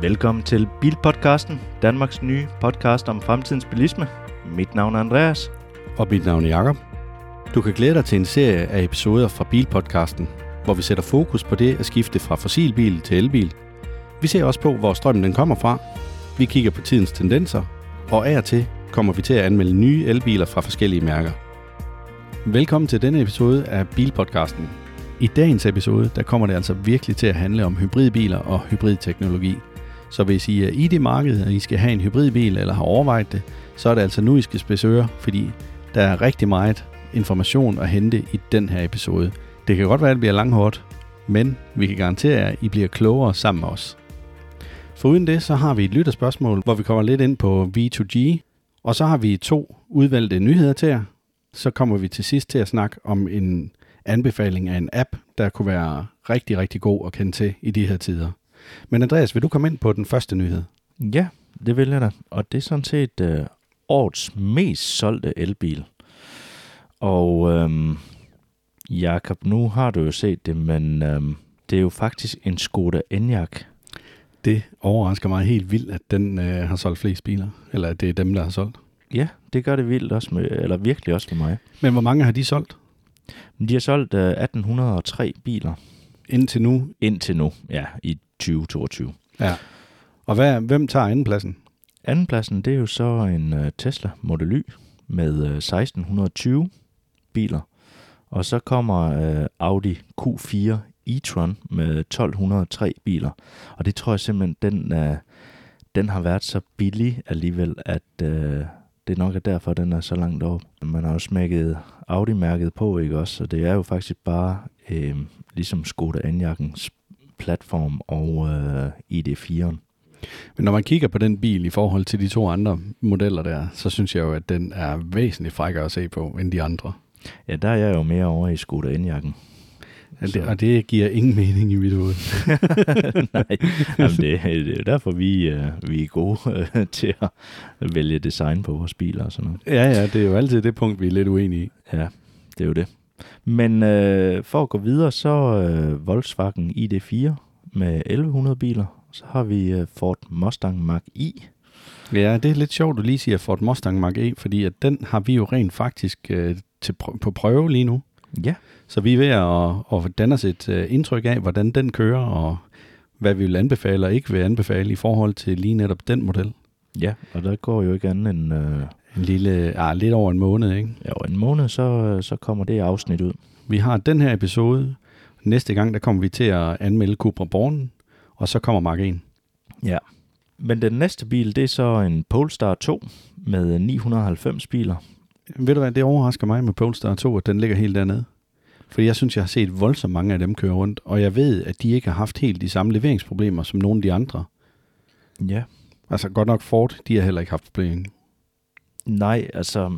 Velkommen til Bilpodcasten, Danmarks nye podcast om fremtidens bilisme. Mit navn er Andreas. Og mit navn er Jakob. Du kan glæde dig til en serie af episoder fra Bilpodcasten, hvor vi sætter fokus på det at skifte fra fossilbil til elbil. Vi ser også på, hvor strømmen den kommer fra. Vi kigger på tidens tendenser, og af og til kommer vi til at anmelde nye elbiler fra forskellige mærker. Velkommen til denne episode af Bilpodcasten. I dagens episode, der kommer det altså virkelig til at handle om hybridbiler og hybridteknologi. Så hvis I er i det marked, og I skal have en hybridbil eller har overvejet det, så er det altså nu, I skal spidse ører, fordi der er rigtig meget information at hente i den her episode. Det kan godt være, at det bliver langhårdt, men vi kan garantere, at I bliver klogere sammen med os. Foruden det, så har vi et lytterspørgsmål, hvor vi kommer lidt ind på V2G, og så har vi to udvalgte nyheder til jer. Så kommer vi til sidst til at snakke om en anbefaling af en app, der kunne være rigtig, rigtig god at kende til i de her tider. Men Andreas, vil du komme ind på den første nyhed? Ja, det vil jeg da. Og det er sådan set øh, årets mest solgte elbil. Og øhm, Jakob, nu har du jo set det, men øhm, det er jo faktisk en Skoda Enyaq. Det overrasker mig helt vildt, at den øh, har solgt flest biler. Eller at det er dem, der har solgt. Ja, det gør det vildt også med, eller virkelig også for mig. Men hvor mange har de solgt De har solgt øh, 1803 biler indtil nu? indtil nu, ja, i 2022. Ja. Og hvad, hvem tager andenpladsen? Andenpladsen, det er jo så en uh, Tesla Model Y med uh, 1620 biler. Og så kommer uh, Audi Q4 e-tron med 1203 biler. Og det tror jeg simpelthen, den, uh, den har været så billig alligevel, at uh, det nok er derfor, den er så langt op. Man har jo smækket Audi-mærket på, ikke også? Så det er jo faktisk bare uh, ligesom Skoda Enyaq'ens platform og uh, ID4'eren. Men når man kigger på den bil i forhold til de to andre modeller der, så synes jeg jo, at den er væsentligt frækkere at se på end de andre. Ja, der er jeg jo mere over i Enyaq'en. Og det, og det giver ingen mening i mit hoved. Nej, Jamen det, det er derfor, vi, øh, vi er gode øh, til at vælge design på vores biler og sådan noget. ja, ja, det er jo altid det punkt, vi er lidt uenige i. Ja, det er jo det. Men øh, for at gå videre, så øh, Volkswagen ID4 med 1100 biler. Så har vi øh, Ford Mustang Mach-E. Ja, det er lidt sjovt, at du lige siger Ford Mustang Mach-E, fordi at den har vi jo rent faktisk øh, til pr- på prøve lige nu. Ja, Så vi er ved at, at danne os et øh, indtryk af, hvordan den kører, og hvad vi vil anbefale og ikke vil anbefale i forhold til lige netop den model. ja, og der går jo ikke andet end øh, En lille, ah, lidt over en måned, ikke? ja, over en måned, så, så kommer det afsnit ud. Vi har den her episode. Næste gang, der kommer vi til at anmelde Cupra Born, og så kommer Mark 1. Ja. Men den næste bil, det er så en Polestar 2 med 990 biler. Ved du hvad, det overrasker mig med Polestar 2, at den ligger helt dernede. Fordi jeg synes, jeg har set voldsomt mange af dem køre rundt, og jeg ved, at de ikke har haft helt de samme leveringsproblemer som nogle af de andre. Ja. Altså godt nok Ford, de har heller ikke haft problemer. Nej, altså,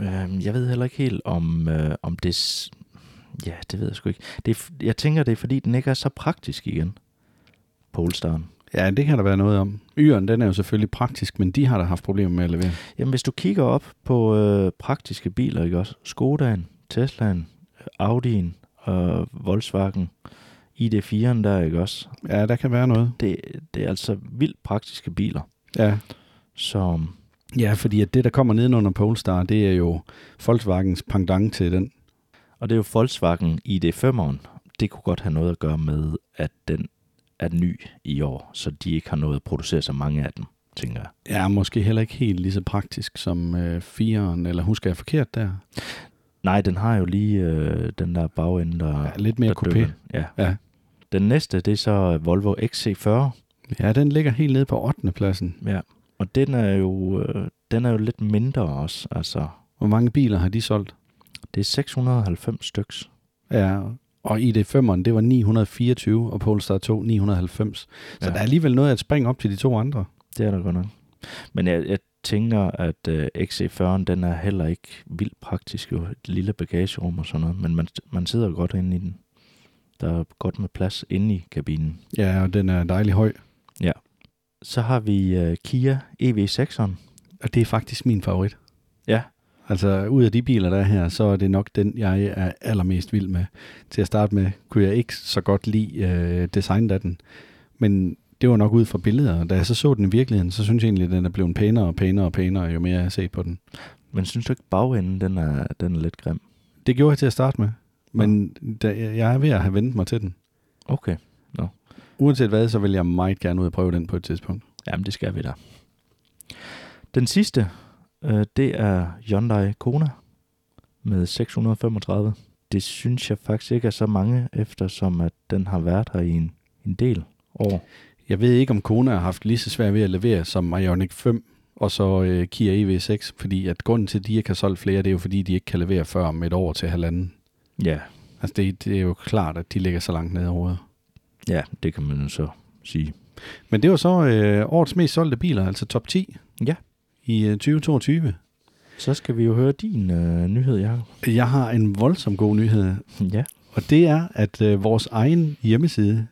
øh, jeg ved heller ikke helt, om, øh, om det... Ja, det ved jeg sgu ikke. Det jeg tænker, det er, fordi den ikke er så praktisk igen. Polestaren. Ja, det kan der være noget om. Yren, den er jo selvfølgelig praktisk, men de har da haft problemer med at levere. Jamen, hvis du kigger op på øh, praktiske biler, ikke også? Skodaen, Teslaen, Audi'en og Volkswagen, ID4'en der, ikke også? Ja, der kan være noget. Det, det er altså vildt praktiske biler. Ja, Så ja fordi at det, der kommer nedenunder Polestar, det er jo Volkswagens pendant til den. Og det er jo Volkswagen ID5'eren. Det kunne godt have noget at gøre med, at den er ny i år, så de ikke har nået at producere så mange af dem, tænker jeg. Ja, måske heller ikke helt lige så praktisk som øh, 4'eren, eller husker jeg forkert der? Nej, den har jo lige øh, den der bagende, der... Ja, lidt mere coupé. Ja. Ja. Den næste, det er så Volvo XC40. Ja, den ligger helt nede på 8. pladsen. Ja. Og den er jo, øh, den er jo lidt mindre også. Altså, Hvor mange biler har de solgt? det er 690 styks. Ja, og ID5'eren, det var 924, og Polestar 2 990. Så Ja. der er alligevel noget at springe op til de to andre. Det er der godt nok. Men jeg, jeg tænker, at øh, XC40'en, den er heller ikke vildt praktisk. Jo. Et lille bagagerum og sådan noget. Men man, man sidder godt inde i den. Der er godt med plads inde i kabinen. Ja, og den er dejlig høj. Så har vi øh, Kia EV6'eren. Og det er faktisk min favorit. Ja, Altså, ud af de biler, der er her, så er det nok den, jeg er allermest vild med. Til at starte med, kunne jeg ikke så godt lide øh, designet af den. Men det var nok ud fra billeder. Da jeg så så den i virkeligheden, så synes jeg egentlig, at den er blevet pænere og pænere og pænere, jo mere jeg har set på den. Men synes du ikke, bagenden den er, den er lidt grim? Det gjorde jeg til at starte med. Men da, jeg er ved at have vendt mig til den. Okay. Uanset hvad, så vil jeg meget gerne ud og prøve den på et tidspunkt. Jamen, det skal vi da. Den sidste, øh, det er Hyundai Kona med 635. Det synes jeg faktisk ikke er så mange, eftersom at den har været her i en, en del år. Jeg ved ikke, om Kona har haft lige så svært ved at levere som Ioniq 5 og så øh, Kia EV6, fordi at grunden til, at de ikke har solgt flere, det er jo fordi, de ikke kan levere før om et år til halvanden. Ja, Altså det, det er jo klart, at de ligger så langt nede overhovedet. Ja det kan man så sige. Men det var så øh, årets mest solgte biler, altså top 10 Ja. i øh, 2022. Så skal vi jo høre din øh, nyhed, Jacob. Jeg har en voldsom god nyhed, Ja. og det er, at øh, vores egen hjemmeside,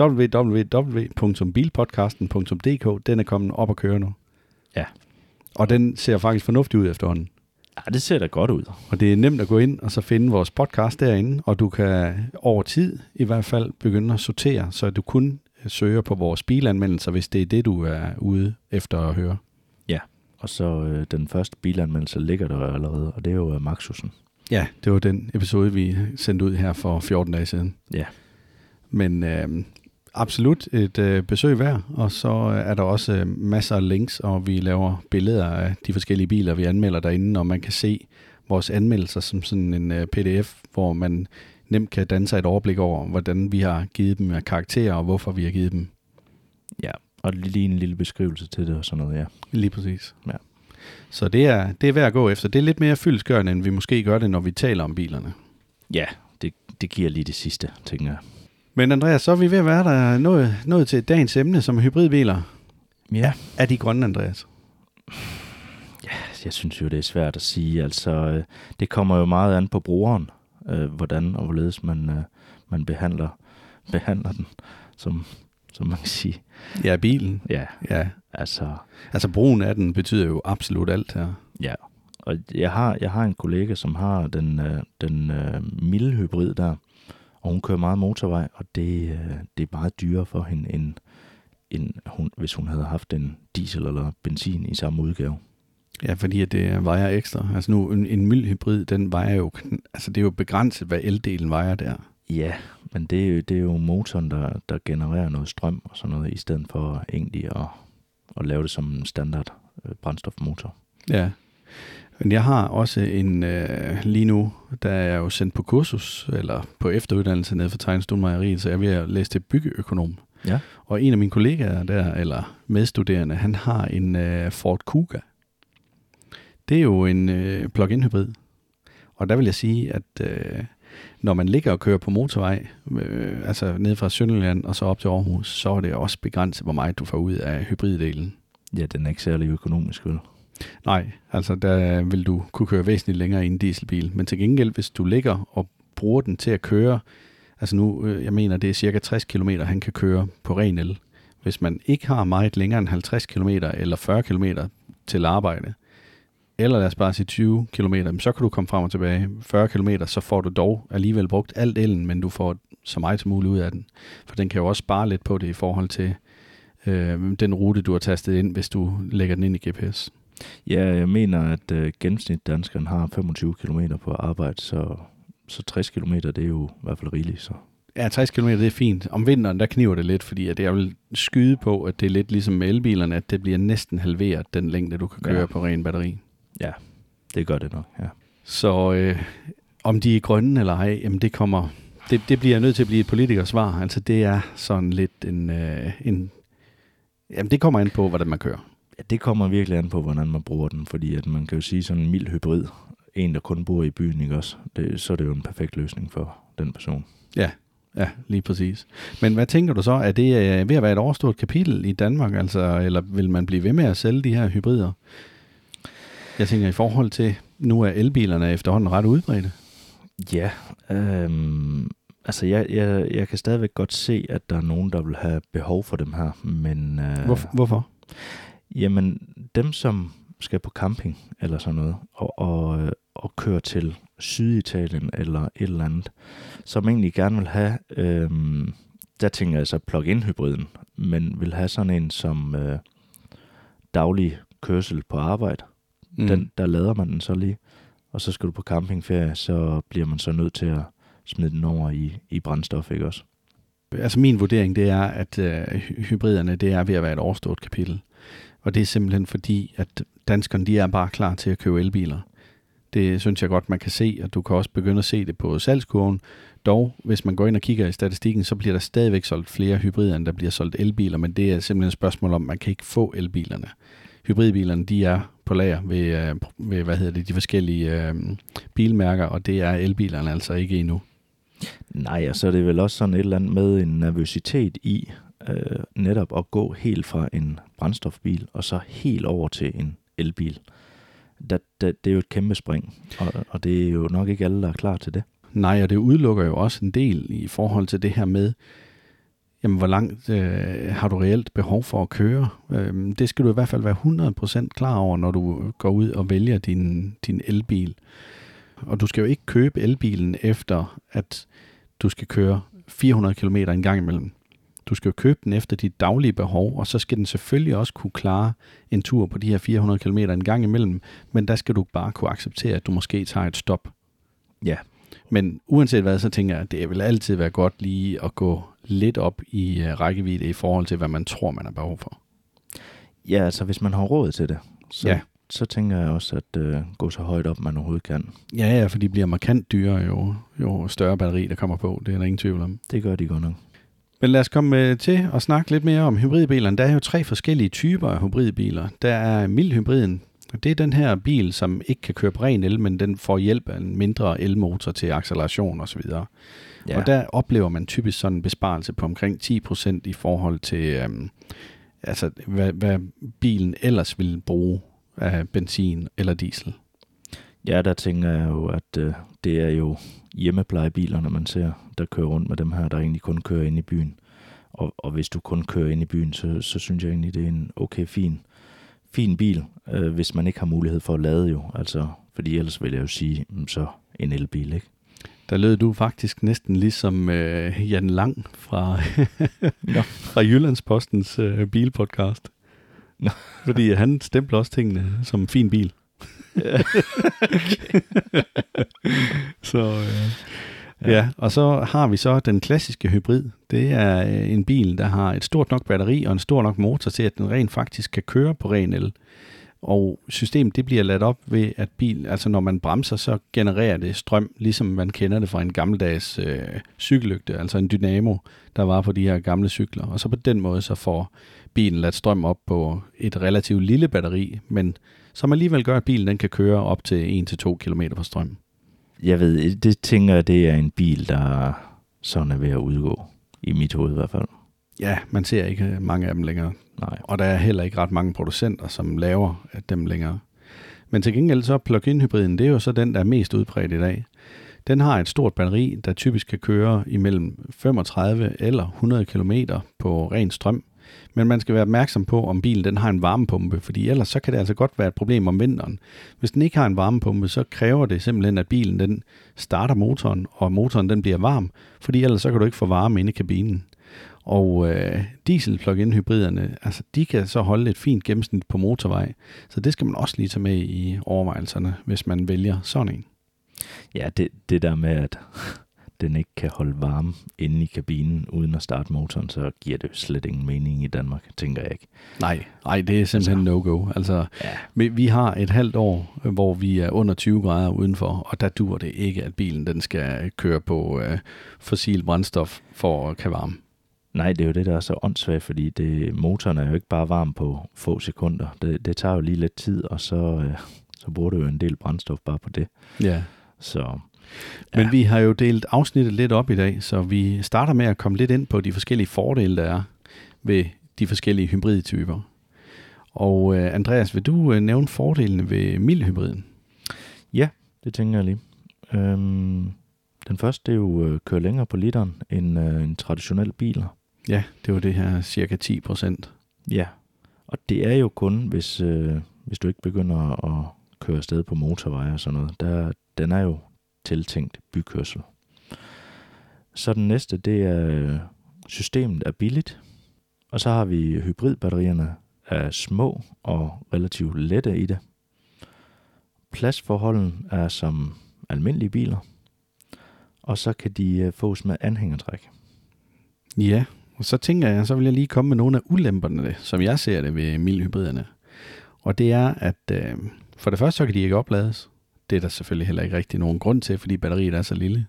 www.bilpodcasten.dk, den er kommet op at køre nu. Ja. Og den ser faktisk fornuftig ud efterhånden. Ja, det ser da godt ud. Og det er nemt at gå ind og så finde vores podcast derinde, og du kan over tid i hvert fald begynde at sortere, så du kun søger på vores bilanmeldelser, hvis det er det, du er ude efter at høre. Og så øh, den første bilanmeldelse ligger der allerede, og det er jo øh, Maxusen. Ja, det var den episode, vi sendte ud her for 14 dage siden. Ja. Men øh, absolut et øh, besøg værd, og så er der også øh, masser af links, og vi laver billeder af de forskellige biler, vi anmelder derinde, og man kan se vores anmeldelser som sådan en øh, pdf, hvor man nemt kan danne sig et overblik over, hvordan vi har givet dem af karakterer, og hvorfor vi har givet dem. Ja, og lige en lille beskrivelse til det og sådan noget, ja. Lige præcis. Ja. Så det er, det er værd at gå efter. Det er lidt mere fyldskørende, end vi måske gør det, når vi taler om bilerne. Ja, det, det giver lige det sidste, tænker jeg. Men Andreas, så er vi ved at være der nået, nået til dagens emne, som er hybridbiler. Ja, Er de grønne, Andreas? jeg synes jo, det er svært at sige. Altså, øh, det kommer jo meget an på brugeren, øh, hvordan og hvorledes man, øh, man behandler, behandler den, som, som man kan sige. Ja, bilen. Ja, Ja. altså, Altså brugen af den betyder jo absolut alt her. ja. Og jeg har, jeg har en kollega, som har den, øh, den øh, milde hybrid der, og hun kører meget motorvej, og det, øh, det er meget dyrere for hende, end, end hun, hvis hun havde haft en diesel eller benzin i samme udgave. Ja, fordi at det vejer ekstra. Altså nu, en, en mild hybrid, den vejer jo, altså det er jo begrænset, hvad eldelen vejer der. Ja, men det er jo, det er jo motoren, der, der genererer noget strøm og sådan noget, i stedet for egentlig at, at lave det som en standard øh, brændstofmotor. Ja. Men jeg har også en, øh, lige nu, der er jeg jo sendt på kursus, eller på efteruddannelse nede for Tegnestuen så jeg er ved at læse til byggeøkonom. Ja. Og en af mine kollegaer der, eller medstuderende, han har en øh, Ford Kuga. Det er jo en øh, plug-in hybrid. Og der vil jeg sige, at øh, når man ligger og kører på motorvej, øh, altså ned fra Sønderjylland og så op til Aarhus, så er det også begrænset, hvor meget du får ud af hybriddelen. Ja, den er ikke særlig økonomisk, vel? Nej, altså der vil du kunne køre væsentligt længere i en dieselbil. Men til gengæld, hvis du ligger og bruger den til at køre, altså nu, øh, jeg mener, det er cirka 60 km, han kan køre på ren el. Hvis man ikke har meget længere end 50 km eller 40 km til arbejde, eller lad os bare sige 20 km, så kan du komme frem og tilbage. 40 km, så får du dog alligevel brugt alt elen, men du får så meget som muligt ud af den. For den kan jo også spare lidt på det i forhold til øh, den rute, du har tastet ind, hvis du lægger den ind i GPS. Ja, jeg mener, at øh, gennemsnit danskeren har 25 km på arbejde, så, så 60 km, det er jo i hvert fald rigeligt. Så. Ja, 60 km det er fint. Om vinteren, der kniver det lidt, fordi at jeg vil skyde på, at det er lidt ligesom med elbilerne, at det bliver næsten halveret den længde, du kan køre Ja. på ren batteri. Ja, det gør det nok, ja. Så øh, om de er grønne eller ej, jamen det kommer, det, det bliver nødt til at blive et politikers svar. Altså det er sådan lidt en, øh, en jamen det kommer an på, hvordan man kører. Det kommer virkelig an på, hvordan man bruger den, fordi at man kan jo sige sådan en mild hybrid, en der kun bor i byen, ikke også? Det, så er det jo en perfekt løsning for den person. Ja, ja, lige præcis. Men hvad tænker du så? Er det øh, ved at være et overstået kapitel i Danmark, altså, eller vil man blive ved med at sælge de her hybrider? Jeg tænker i forhold til, nu er elbilerne efterhånden ret udbredte. Ja, øhm, altså jeg, jeg, jeg kan stadigvæk godt se, at der er nogen, der vil have behov for dem her, men... Øh, Hvor, hvorfor? Jamen, dem som skal på camping eller sådan noget, og, og, øh, og køre til Syditalien eller et eller andet, som egentlig gerne vil have, øhm, der tænker jeg så plug-in hybriden, men vil have sådan en som øh, daglig kørsel på arbejde. Mm. Den, der lader man den så lige, og så skal du på campingferie, så bliver man så nødt til at smide den over i, i brændstof, ikke også? Altså min vurdering, det er, at øh, hybriderne, det er ved at være et overstået kapitel. Og det er simpelthen fordi, at danskerne, de er bare klar til at købe elbiler. Det synes jeg godt, man kan se, og du kan også begynde at se det på salgskurven. Dog, hvis man går ind og kigger i statistikken, så bliver der stadigvæk solgt flere hybrider, end der bliver solgt elbiler, men det er simpelthen et spørgsmål om, at man kan ikke få elbilerne. Hybridbilerne, de er på lager ved, øh, ved hvad hedder det, de forskellige øh, bilmærker, og det er elbilerne altså ikke endnu. Nej, og så er det vel også sådan et eller andet med en nervøsitet i øh, netop at gå helt fra en brændstofbil og så helt over til en elbil. Det, det, det er jo et kæmpe spring, og, og det er jo nok ikke alle, der er klar til det. Nej, og det udelukker jo også en del i forhold til det her med, jamen hvor langt øh, har du reelt behov for at køre? Øh, det skal du i hvert fald være 100% klar over, når du går ud og vælger din, din elbil. Og du skal jo ikke købe elbilen efter, at du skal køre 400 km en gang imellem. Du skal jo købe den efter dit daglige behov, og så skal den selvfølgelig også kunne klare en tur på de her 400 km en gang imellem, men der skal du bare kunne acceptere, at du måske tager et stop. Ja. Men uanset hvad, så tænker jeg, at det vil altid være godt lige at gå lidt op i øh, rækkevidde i forhold til, hvad man tror, man har behov for. Ja, altså hvis man har råd til det, så, ja. så tænker jeg også, at øh, gå så højt op, man overhovedet kan. Ja, ja, for de bliver markant dyrere, jo, jo større batteri, der kommer på. Det er der ingen tvivl om. Det gør de godt nok. Men lad os komme øh, til at snakke lidt mere om hybridbilerne. Der er jo tre forskellige typer af hybridbiler. Der er mildhybriden. Det er den her bil, som ikke kan køre på ren el, men den får hjælp af en mindre elmotor til acceleration osv. Ja. Og der oplever man typisk sådan en besparelse på omkring 10% i forhold til, øhm, altså, hvad, hvad bilen ellers ville bruge af benzin eller diesel. Ja, der tænker jeg jo, at øh, det er jo hjemmeplejebilerne, man ser, der kører rundt med dem her, der egentlig kun kører ind i byen. Og, og hvis du kun kører ind i byen, så, så synes jeg egentlig, det er en okay fin, fin bil, øh, hvis man ikke har mulighed for at lade jo. Altså, fordi ellers vil jeg jo sige, mm, så en elbil, ikke? Der lød du faktisk næsten ligesom øh, Jan Lang fra, ja. fra Jyllandspostens øh, bilpodcast. Fordi han stempler også tingene som en fin bil. så øh, ja. ja, og så har vi så den klassiske hybrid. Det er øh, en bil, der har et stort nok batteri og en stor nok motor til, at den rent faktisk kan køre på ren el. Og systemet det bliver ladt op ved, at bil, altså når man bremser, så genererer det strøm, ligesom man kender det fra en gammeldags øh, cykellygte, altså en dynamo, der var på de her gamle cykler. Og så på den måde, så får bilen ladt strøm op på et relativt lille batteri, men som alligevel gør, at bilen den kan køre op til 1-2 km på strøm. Jeg ved, det tænker jeg, det er en bil, der sådan er ved at udgå. I mit hoved i hvert fald. Ja, man ser ikke mange af dem længere. Nej. Og der er heller ikke ret mange producenter, som laver dem længere. Men til gengæld så plug-in hybriden, det er jo så den, der er mest udbredt i dag. Den har et stort batteri, der typisk kan køre imellem 35 eller 100 km på ren strøm. Men man skal være opmærksom på, om bilen den har en varmepumpe, fordi ellers så kan det altså godt være et problem om vinteren. Hvis den ikke har en varmepumpe, så kræver det simpelthen, at bilen den starter motoren, og motoren den bliver varm, fordi ellers så kan du ikke få varme inde i kabinen. Og øh, diesel plug-in hybriderne, altså de kan så holde et fint gennemsnit på motorvej. Så det skal man også lige tage med i overvejelserne, hvis man vælger sådan en. Ja, det, det der med, at den ikke kan holde varme inde i kabinen uden at starte motoren, så giver det slet ingen mening i Danmark, tænker jeg ikke. Nej, nej det er simpelthen altså, no-go. Altså, ja. vi, vi har et halvt år, hvor vi er under 20 grader udenfor, og der dur det ikke, at bilen den skal køre på øh, fossil brændstof for at kan varme. Nej, det er jo det, der er så åndssvagt, fordi det, motoren er jo ikke bare varm på få sekunder. Det, det tager jo lige lidt tid, og så, øh, så bruger du jo en del brændstof bare på det. Ja. Så, Men ja. vi har jo delt afsnittet lidt op i dag, så vi starter med at komme lidt ind på de forskellige fordele, der er ved de forskellige hybridtyper. Og øh, Andreas, vil du øh, nævne fordelene ved mildhybriden? Ja, det tænker jeg lige. Øhm, den første det er jo øh, køre længere på literen end øh, en traditionel bil. Ja, det var det her cirka 10 procent. Ja, og det er jo kun, hvis, øh, hvis du ikke begynder at køre afsted på motorveje og sådan noget. Der, den er jo tiltænkt bykørsel. Så den næste, det er, øh, systemet er billigt, Og så har vi hybridbatterierne er små og relativt lette i det. Pladsforholden er som almindelige biler, og så kan de øh, fås med anhængertræk. Ja, og så tænker jeg, så vil jeg lige komme med nogle af ulemperne, som jeg ser det ved mildhybriderne. Og det er, at øh, for det første, så kan de ikke oplades. Det er der selvfølgelig heller ikke rigtig nogen grund til, fordi batteriet er så lille.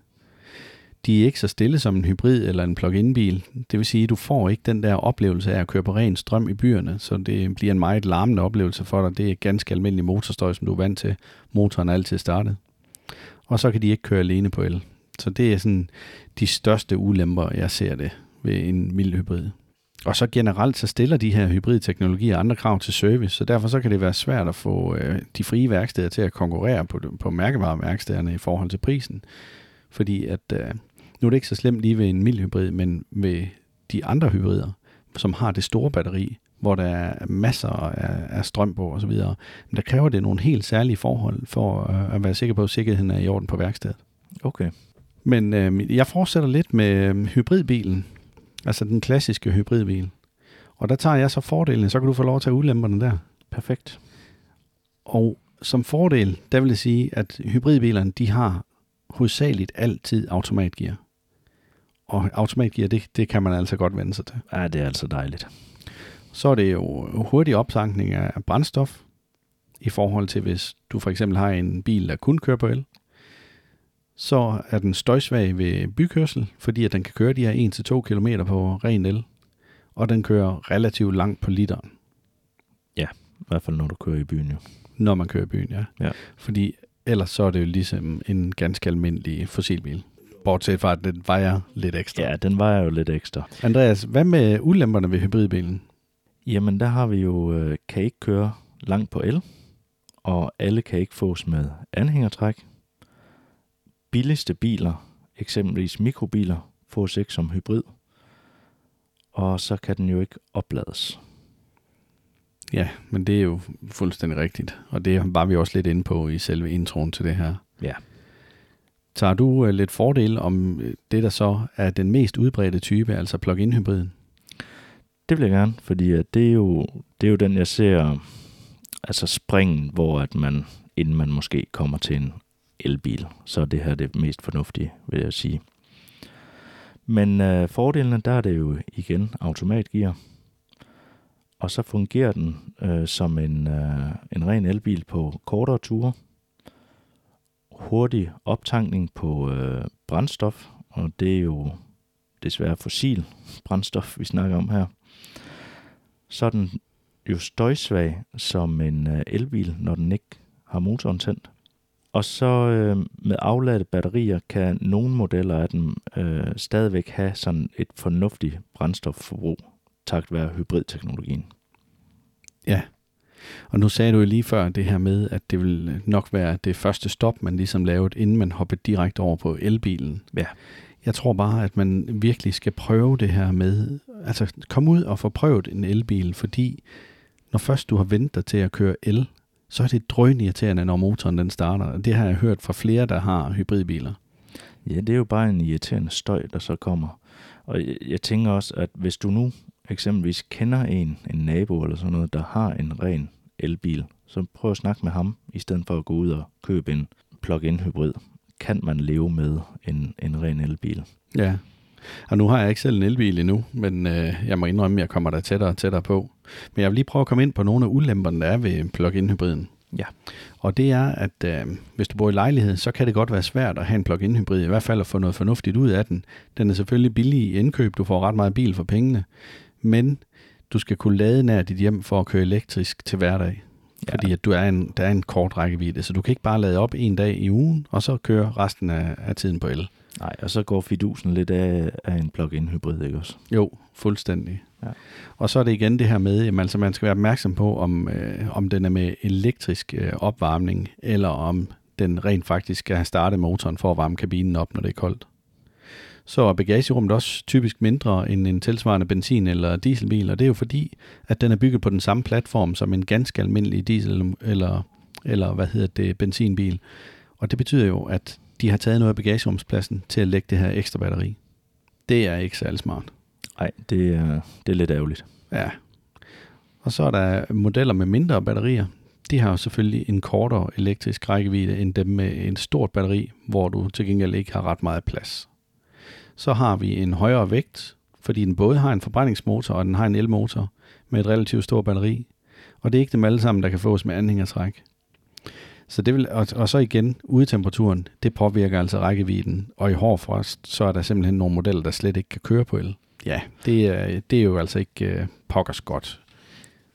De er ikke så stille som en hybrid eller en plug-in bil. Det vil sige, at du får ikke den der oplevelse af at køre på ren strøm i byerne, så det bliver en meget larmende oplevelse for dig. Det er ganske almindelig motorstøj, som du er vant til. Motoren er altid startet. Og så kan de ikke køre alene på el. Så det er sådan de største ulemper, jeg ser det ved en mild hybrid. Og så generelt så stiller de her hybridteknologier andre krav til service, så derfor så kan det være svært at få øh, de frie værksteder til at konkurrere på, på mærkevareværkstederne i forhold til prisen. Fordi at øh, nu er det ikke så slemt lige ved en mild hybrid, men ved de andre hybrider, som har det store batteri, hvor der er masser af, af strøm på osv., men der kræver det nogle helt særlige forhold for øh, at være sikker på, at sikkerheden er i orden på værkstedet. Okay. Men øh, jeg fortsætter lidt med øh, hybridbilen, altså den klassiske hybridbil. Og der tager jeg så fordelen, så kan du få lov at tage ulemperne der. Perfekt. Og som fordel, der vil jeg sige, at hybridbilerne, de har hovedsageligt altid automatgear. Og automatgear, det, det kan man altså godt vende sig til. Ja, det er altså dejligt. Så er det jo hurtig opsankning af brændstof, i forhold til hvis du for eksempel har en bil, der kun kører på el. Så er den støjsvag ved bykørsel, fordi at den kan køre de her 1-2 km på ren el. Og den kører relativt langt på literen. Ja, i hvert fald når du kører i byen jo. Når man kører i byen, ja. Ja. Fordi ellers så er det jo ligesom en ganske almindelig fossilbil. Bortset fra, at den vejer lidt ekstra. Ja, den vejer jo lidt ekstra. Andreas, hvad med ulemperne ved hybridbilen? Jamen, der har vi jo, øh, kan ikke køre langt på el, og alle kan ikke fås med anhængertræk. Billigste biler, eksempelvis mikrobiler, fås ikke som hybrid, og så kan den jo ikke oplades. Ja, men det er jo fuldstændig rigtigt. Og det var vi også lidt inde på i selve introen til det her. Ja. Tager du øh, lidt fordel om øh, det, der så er den mest udbredte type, altså plug-in hybriden? Det vil jeg gerne, fordi at det, er jo, det er jo den, jeg ser, altså springen, hvor at man, inden man måske kommer til en elbil, så er det her det mest fornuftige, vil jeg sige. Men øh, fordelene, der er det jo igen automatgear, og så fungerer den øh, som en, øh, en ren elbil på kortere ture. Hurtig optankning på øh, brændstof, og det er jo desværre fossil brændstof, vi snakker om her. Så er den jo støjsvag som en øh, elbil, når den ikke har motoren tændt. Og så øh, med afladte batterier kan nogle modeller af dem øh, stadigvæk have sådan et fornuftigt brændstofforbrug, takt være hybridteknologien. Ja. Og nu sagde du jo lige før det her med, at det vil nok være det første stop, man ligesom lavede, inden man hoppede direkte over på elbilen. Ja. Jeg tror bare, at man virkelig skal prøve det her med, altså kom ud og få prøvet en elbil, fordi når først du har ventet dig til at køre el, så er det drønirriterende, når motoren den starter. Det har jeg hørt fra flere, der har hybridbiler. Ja, det er jo bare en irriterende støj, der så kommer. Og jeg, jeg tænker også, at hvis du nu eksempelvis kender en, en nabo eller sådan noget, der har en ren elbil, så prøv at snakke med ham, i stedet for at gå ud og købe en plug-in hybrid. Kan man leve med en, en ren elbil? Ja. Og nu har jeg ikke selv en elbil endnu, men øh, jeg må indrømme, at jeg kommer der tættere og tættere på. Men jeg vil lige prøve at komme ind på nogle af ulemperne, der er ved plug-in hybriden. Ja. Og det er, at øh, hvis du bor i lejlighed, så kan det godt være svært at have en plug-in hybrid, i hvert fald at få noget fornuftigt ud af den. Den er selvfølgelig billig i indkøb, du får ret meget bil for pengene, men du skal kunne lade nær dit hjem for at køre elektrisk til hverdag. Ja. Fordi at du er en, der er en kort rækkevidde, så du kan ikke bare lade op en dag i ugen, og så køre resten af, af tiden på el. Nej, og så går fidusen lidt af, af en plug-in hybrid, ikke også? Jo, fuldstændig. Ja. Og så er det igen det her med, at altså man skal være opmærksom på, om, øh, om den er med elektrisk øh, opvarmning, eller om den rent faktisk skal have startet motoren for at varme kabinen op, når det er koldt. Så er bagagerummet også typisk mindre end en tilsvarende benzin- eller dieselbil, og det er jo fordi, at den er bygget på den samme platform som en ganske almindelig diesel- eller, eller hvad hedder det, benzinbil. Og det betyder jo, at de har taget noget af bagagerumspladsen til at lægge det her ekstra batteri. Det er ikke særlig smart. Nej, det er, det er lidt ærgerligt. Ja. Og så er der modeller med mindre batterier. De har jo selvfølgelig en kortere elektrisk rækkevidde end dem med en stort batteri, hvor du til gengæld ikke har ret meget plads. Så har vi en højere vægt, fordi den både har en forbrændingsmotor og den har en elmotor med et relativt stort batteri. Og det er ikke dem alle sammen, der kan fås med anhængertræk. Så det vil, og, og så igen, udetemperaturen, det påvirker altså rækkevidden. Og i hård frost, så er der simpelthen nogle modeller, der slet ikke kan køre på el. Ja, det er, det er jo altså ikke uh, pokkers godt.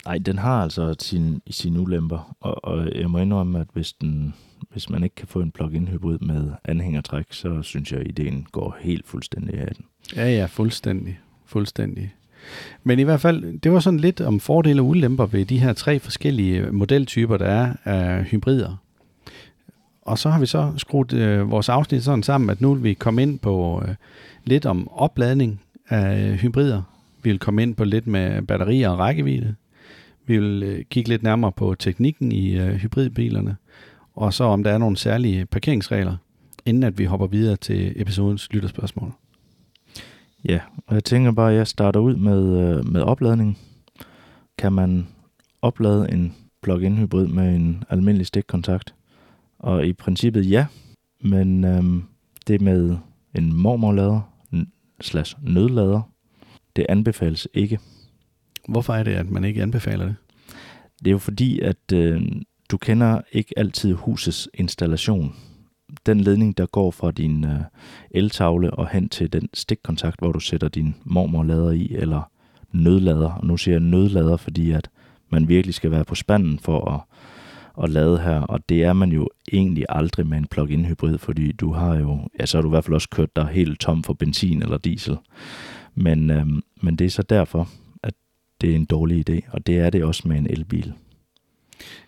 Nej, den har altså sin, sine ulemper, og, og jeg må indrømme, at hvis, den, hvis man ikke kan få en plug-in hybrid med anhængertræk, så synes jeg, at ideen går helt fuldstændig af den. Ja, ja, fuldstændig. Fuldstændig. Men i hvert fald, det var sådan lidt om fordele og ulemper ved de her tre forskellige øh, modeltyper, der er af hybrider. Og så har vi så skruet øh, vores afsnit sådan sammen, at nu vil vi komme ind på øh, lidt om opladning af hybrider. Vi vil komme ind på lidt med batterier og rækkevidde. Vi vil øh, kigge lidt nærmere på teknikken i øh, hybridbilerne. Og så om der er nogle særlige parkeringsregler, inden at vi hopper videre til episodens lytterspørgsmål. Ja, og jeg tænker bare, at jeg starter ud med, øh, med opladning. Kan man oplade en plug-in hybrid med en almindelig stikkontakt? Og i princippet ja, men øhm, det med en mormorlader slash nødlader, det anbefales ikke. Hvorfor er det, at man ikke anbefaler det? Det er jo fordi, at øh, du kender ikke altid husets installation. Den ledning, der går fra din øh, eltavle og hen til den stikkontakt, hvor du sætter din mormorlader i, eller nødlader. Og nu siger jeg nødlader, fordi at man virkelig skal være på spanden for at, at lade her, og det er man jo egentlig aldrig med en plug-in hybrid, fordi du har jo, ja, så har du i hvert fald også kørt dig helt tom for benzin eller diesel. Men, øh, men det er så derfor, at det er en dårlig idé, og det er det også med en elbil.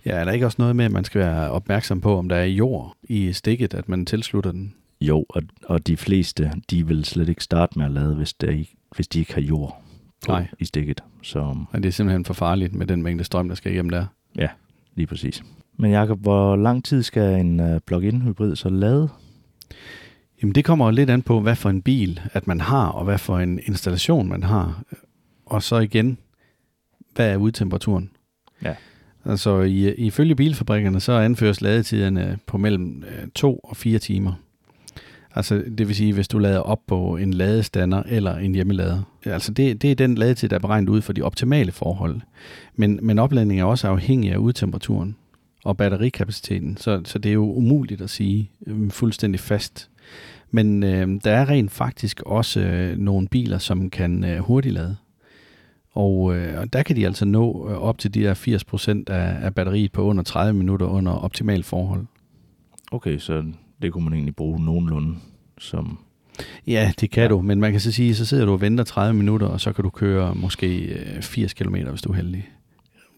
Ja, er der ikke også noget med, at man skal være opmærksom på, om der er jord i stikket, at man tilslutter den? Jo, og, og de fleste, de vil slet ikke starte med at lade, hvis, der ikke, hvis de ikke har jord på, Nej. i stikket. Så Og det er simpelthen for farligt med den mængde strøm, der skal igennem der. ja, lige præcis. Men Jacob, hvor lang tid skal en uh, plug-in hybrid så lade? Jamen det kommer jo lidt an på, hvad for en bil, at man har, og hvad for en installation, man har. Og så igen, hvad er udtemperaturen? Ja. Altså i, ifølge bilfabrikkerne, så anføres ladetiderne på mellem øh, 2 og 4 timer. Altså det vil sige, hvis du lader op på en ladestander eller en hjemmelader. Altså det, det er den ladetid, der er beregnet ud for de optimale forhold. Men, men opladning er også afhængig af udtemperaturen og batterikapaciteten, så, så det er jo umuligt at sige øh, fuldstændig fast. Men øh, der er rent faktisk også øh, nogle biler, som kan øh, hurtiglade. Og, øh, der kan de altså nå øh, op til de der 80% af, af batteriet på under 30 minutter under optimal forhold. Okay, så det kunne man egentlig bruge nogenlunde som... Ja, det kan Ja. du, men man kan så sige, så sidder du og venter 30 minutter, og så kan du køre måske øh, 80 km, hvis du er heldig.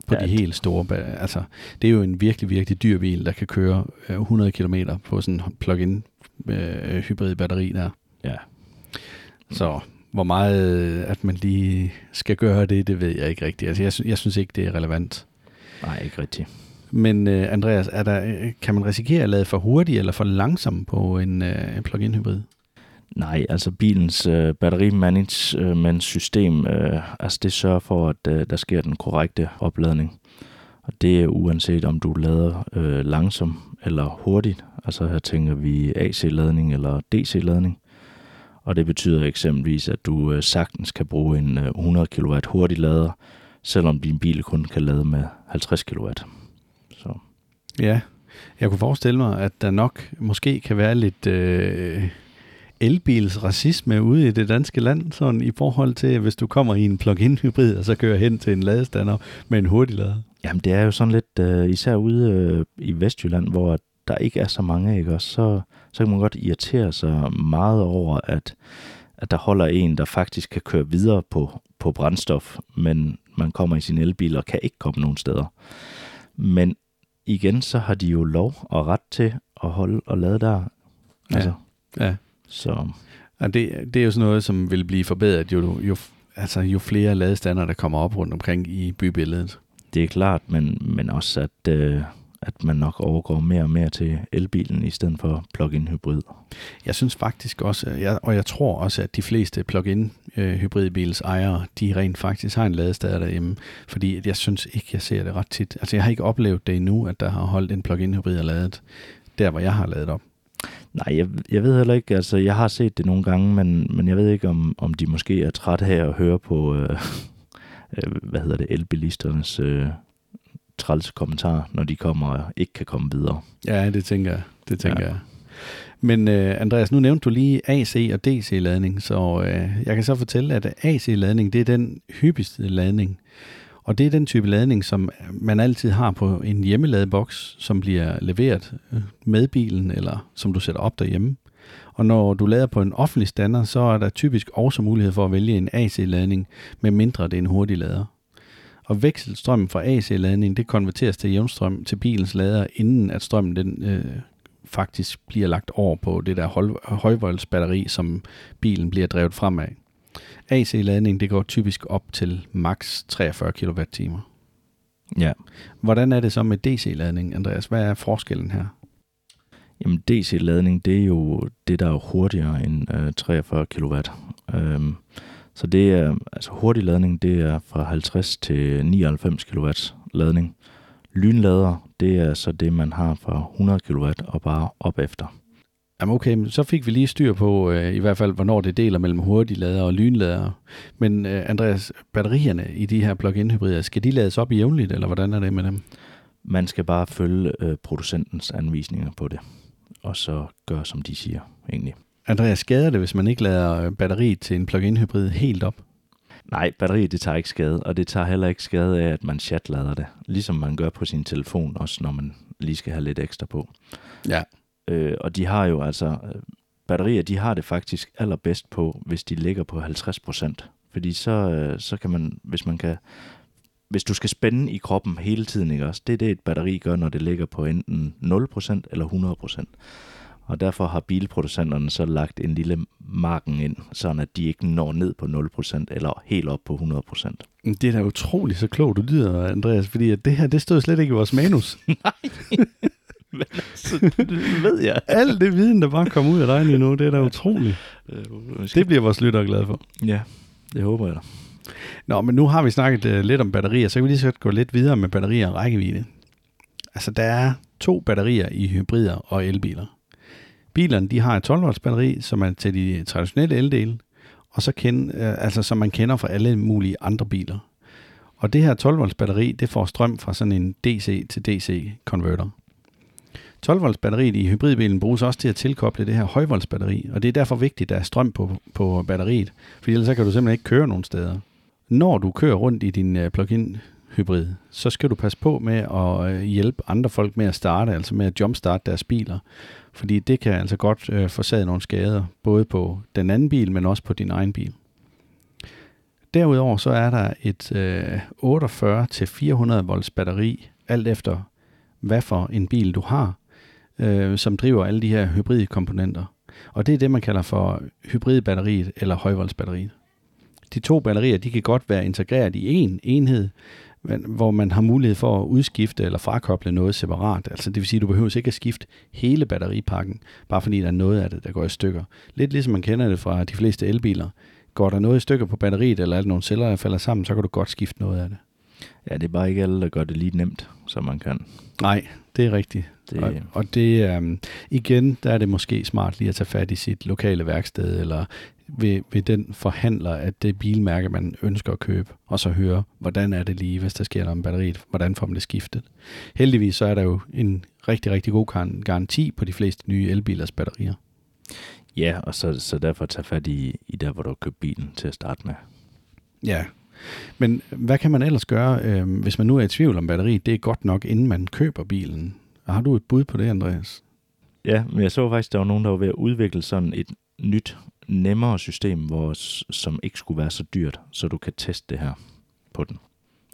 På Ja, de helt store, altså det er jo en virkelig, virkelig dyr bil, der kan køre øh, 100 km på sådan en plug-in øh, hybrid batteri der. Ja, Så hvor meget, øh, at man lige skal gøre det, det ved jeg ikke rigtigt. Altså jeg, sy- jeg synes ikke, det er relevant. nej, ikke rigtigt. Men øh, Andreas, er der, øh, kan man risikere at lade for hurtigt eller for langsomt på en øh, plug-in hybrid? Nej, altså bilens øh, batterimanagementsystem, øh, altså det sørger for, at øh, der sker den korrekte opladning. Og det er uanset om du lader øh, langsomt eller hurtigt. Altså her tænker vi AC-ladning eller DC-ladning. Og det betyder eksempelvis, at du øh, sagtens kan bruge en øh, 100 kW hurtig lader, selvom din bil kun kan lade med 50 kW. Så Ja, jeg kunne forestille mig, at der nok måske kan være lidt øh, elbils racisme ude i det danske land, sådan i forhold til, hvis du kommer i en plug-in hybrid, og så kører hen til en ladestander med en hurtig lader. Jamen det er jo sådan lidt, øh, især ude øh, i Vestjylland, hvor der ikke er så mange, ikke også, så, så kan man godt irritere sig meget over, at, at der holder en, der faktisk kan køre videre på, på brændstof, men man kommer i sin elbil og kan ikke komme nogen steder. Men igen, så har de jo lov og ret til at holde og lade der. Ja. Altså, Ja. så Og det, det er jo sådan noget, som vil blive forbedret, jo, jo, altså, jo flere ladestander, der kommer op rundt omkring i bybilledet. det er klart, men, men også at, øh, at man nok overgår mere og mere til elbilen i stedet for plug-in hybrid. Jeg synes faktisk også, jeg, og jeg tror også, at de fleste plug-in øh, hybridbils ejere, de rent faktisk har en ladestader derhjemme, fordi jeg synes ikke, jeg ser det ret tit. Altså jeg har ikke oplevet det endnu, at der har holdt en plug-in hybrid og ladet, der hvor jeg har lavet op. Nej, jeg, jeg ved heller ikke, altså jeg har set det nogle gange, men, men jeg ved ikke, om, om de måske er trætte af at høre på, øh, øh, hvad hedder det, elbilisternes øh, træls kommentar, når de kommer og ikke kan komme videre. Ja, det tænker jeg. Det tænker ja. jeg. Men uh, Andreas, nu nævnte du lige AC og DC-ladning, så uh, jeg kan så fortælle, at AC-ladning, det er den hyppigste ladning. Og det er den type ladning, som man altid har på en hjemmeladeboks, som bliver leveret øh, med bilen, eller som du sætter op derhjemme. Og når du lader på en offentlig standard, så er der typisk også mulighed for at vælge en AC-ladning, med mindre det er en hurtig lader og vekselstrømmen fra AC-ladning, det konverteres til jævnstrøm til bilens lader, inden at strømmen den, øh, faktisk bliver lagt over på det der højvoldsbatteri, som bilen bliver drevet fremad. AC-ladning, det går typisk op til maks 43 kWh. Ja. Hvordan er det så med DC-ladning, Andreas? Hvad er forskellen her? Jamen DC-ladning, det er jo det, der er hurtigere end øh, 43 kW. Øhm, så det er, altså hurtig ladning, det er fra 50 til 99 kW ladning. Lynlader, det er så det, man har fra 100 kW og bare op efter. Jamen okay, så fik vi lige styr på øh, i hvert fald, hvornår det deler mellem hurtige lader og lynlader. Men øh, Andreas, batterierne i de her plug-in hybrider, skal de lades op jævnligt, eller hvordan er det med dem? Man skal bare følge øh, producentens anvisninger på det, og så gøre, som de siger egentlig. Andreas, skader det, hvis man ikke lader batteriet til en plug-in hybrid helt op? Nej, batteriet det tager ikke skade, og det tager heller ikke skade af, at man chatlader det. Ligesom man gør på sin telefon, også når man lige skal have lidt ekstra på. Ja. Øh, og de har jo altså, øh, batterier, de har det faktisk allerbedst på, hvis de ligger på 50%. Fordi så, øh, så kan man, hvis man kan, hvis du skal spænde i kroppen hele tiden, ikke også? Det er det, et batteri gør, når det ligger på enten 0% eller 100%. Og derfor har bilproducenterne så lagt en lille marken ind, sådan at de ikke når ned på 0% eller helt op på 100%. Det er da utroligt så klogt, du lyder, Andreas, fordi at det her, det stod slet ikke i vores manus. Nej. Men altså, det ved jeg. Alt det viden, der bare kommer ud af dig lige nu, det er da utroligt. Det bliver vores lyttere glade for. Ja, det håber jeg da. Nå, men nu har vi snakket uh, lidt om batterier, så kan vi lige så gå lidt videre med batterier og rækkevidde. Altså, der er to batterier i hybrider og elbiler. Bilerne de har et 12 volts batteri, som er til de traditionelle eldele, og så kend, øh, altså, som man kender fra alle mulige andre biler. Og det her 12 volts batteri, det får strøm fra sådan en DC til DC konverter. 12 volts batteriet i hybridbilen bruges også til at tilkoble det her højvolts batteri, og det er derfor vigtigt, at der er strøm på, på batteriet, for ellers så kan du simpelthen ikke køre nogen steder. Når du kører rundt i din øh, plug-in hybrid, så skal du passe på med at øh, hjælpe andre folk med at starte, altså med at jumpstarte deres biler. Fordi det kan altså godt øh, forsage nogle skader, både på den anden bil, men også på din egen bil. Derudover så er der et øh, 48-400 volts batteri, alt efter hvad for en bil du har, øh, som driver alle de her hybridkomponenter. Og det er det, man kalder for hybridbatteriet eller højvoldsbatteriet. De to batterier de kan godt være integreret i én enhed, hvor man har mulighed for at udskifte eller frakoble noget separat. Altså det vil sige, at du behøver ikke at skifte hele batteripakken, bare fordi der er noget af det, der går i stykker. Lidt ligesom man kender det fra de fleste elbiler. Går der noget i stykker på batteriet, eller er der nogle celler, der falder sammen, så kan du godt skifte noget af det. Ja, det er bare ikke alle, der gør det lige nemt, som man kan. Nej, det er rigtigt. Det... Og, og det, um, igen, der er det måske smart lige at tage fat i sit lokale værksted, eller ved, ved den forhandler af det bilmærke, man ønsker at købe, og så høre, hvordan er det lige, hvis der sker noget med batteriet, hvordan får man det skiftet. Heldigvis så er der jo en rigtig, rigtig god garanti på de fleste nye elbilers batterier. Ja, og så, så derfor tage fat i, i der, hvor du har købt bilen til at starte med. Ja, men hvad kan man ellers gøre, øh, hvis man nu er i tvivl om batteriet? Det er godt nok, inden man køber bilen. Har du et bud på det, Andreas? Ja, men jeg så faktisk, der var nogen, der var ved at udvikle sådan et nyt, nemmere system, hvor, som ikke skulle være så dyrt, så du kan teste det her på den.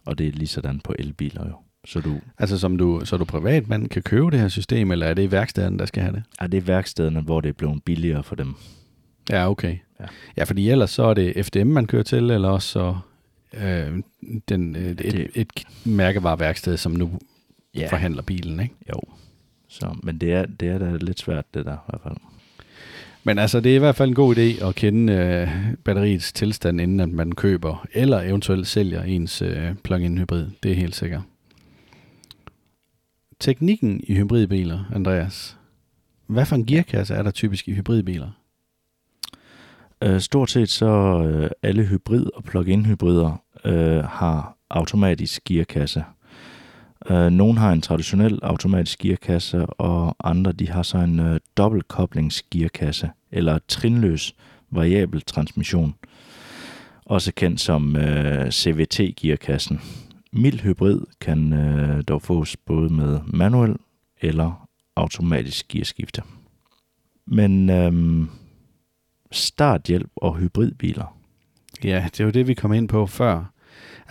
Og det er lige sådan på elbiler jo. Så du, altså som du, så du privatmand kan købe det her system, eller er det værkstederne, der skal have det? Ja, det er værkstederne, hvor det er blevet billigere for dem. Ja, okay. Ja, ja fordi ellers så er det FDM, man kører til, eller også så øh, den, øh, et, det, et mærkevareværksted, som nu yeah. forhandler bilen, ikke? Jo. Så, men det er, det er da lidt svært, det der i hvert fald. Men altså, det er i hvert fald en god idé at kende øh, batteriets tilstand, inden at man køber eller eventuelt sælger ens øh, plug-in hybrid. Det er helt sikkert. Teknikken i hybridbiler, Andreas. Hvad for en gearkasse er der typisk i hybridbiler? Øh, stort set så øh, alle hybrid- og plug-in hybrider øh, har automatisk gearkasse. Øh, nogle har en traditionel automatisk gearkasse, og andre de har så en øh, dobbeltkoblingsgearkasse, eller trinløs variabel transmission, også kendt som øh, CVT-gearkassen. Mild hybrid kan øh, dog fås både med manuel eller automatisk gearskifte. Men øh, starthjælp og hybridbiler. Ja, det er det, vi kom ind på før.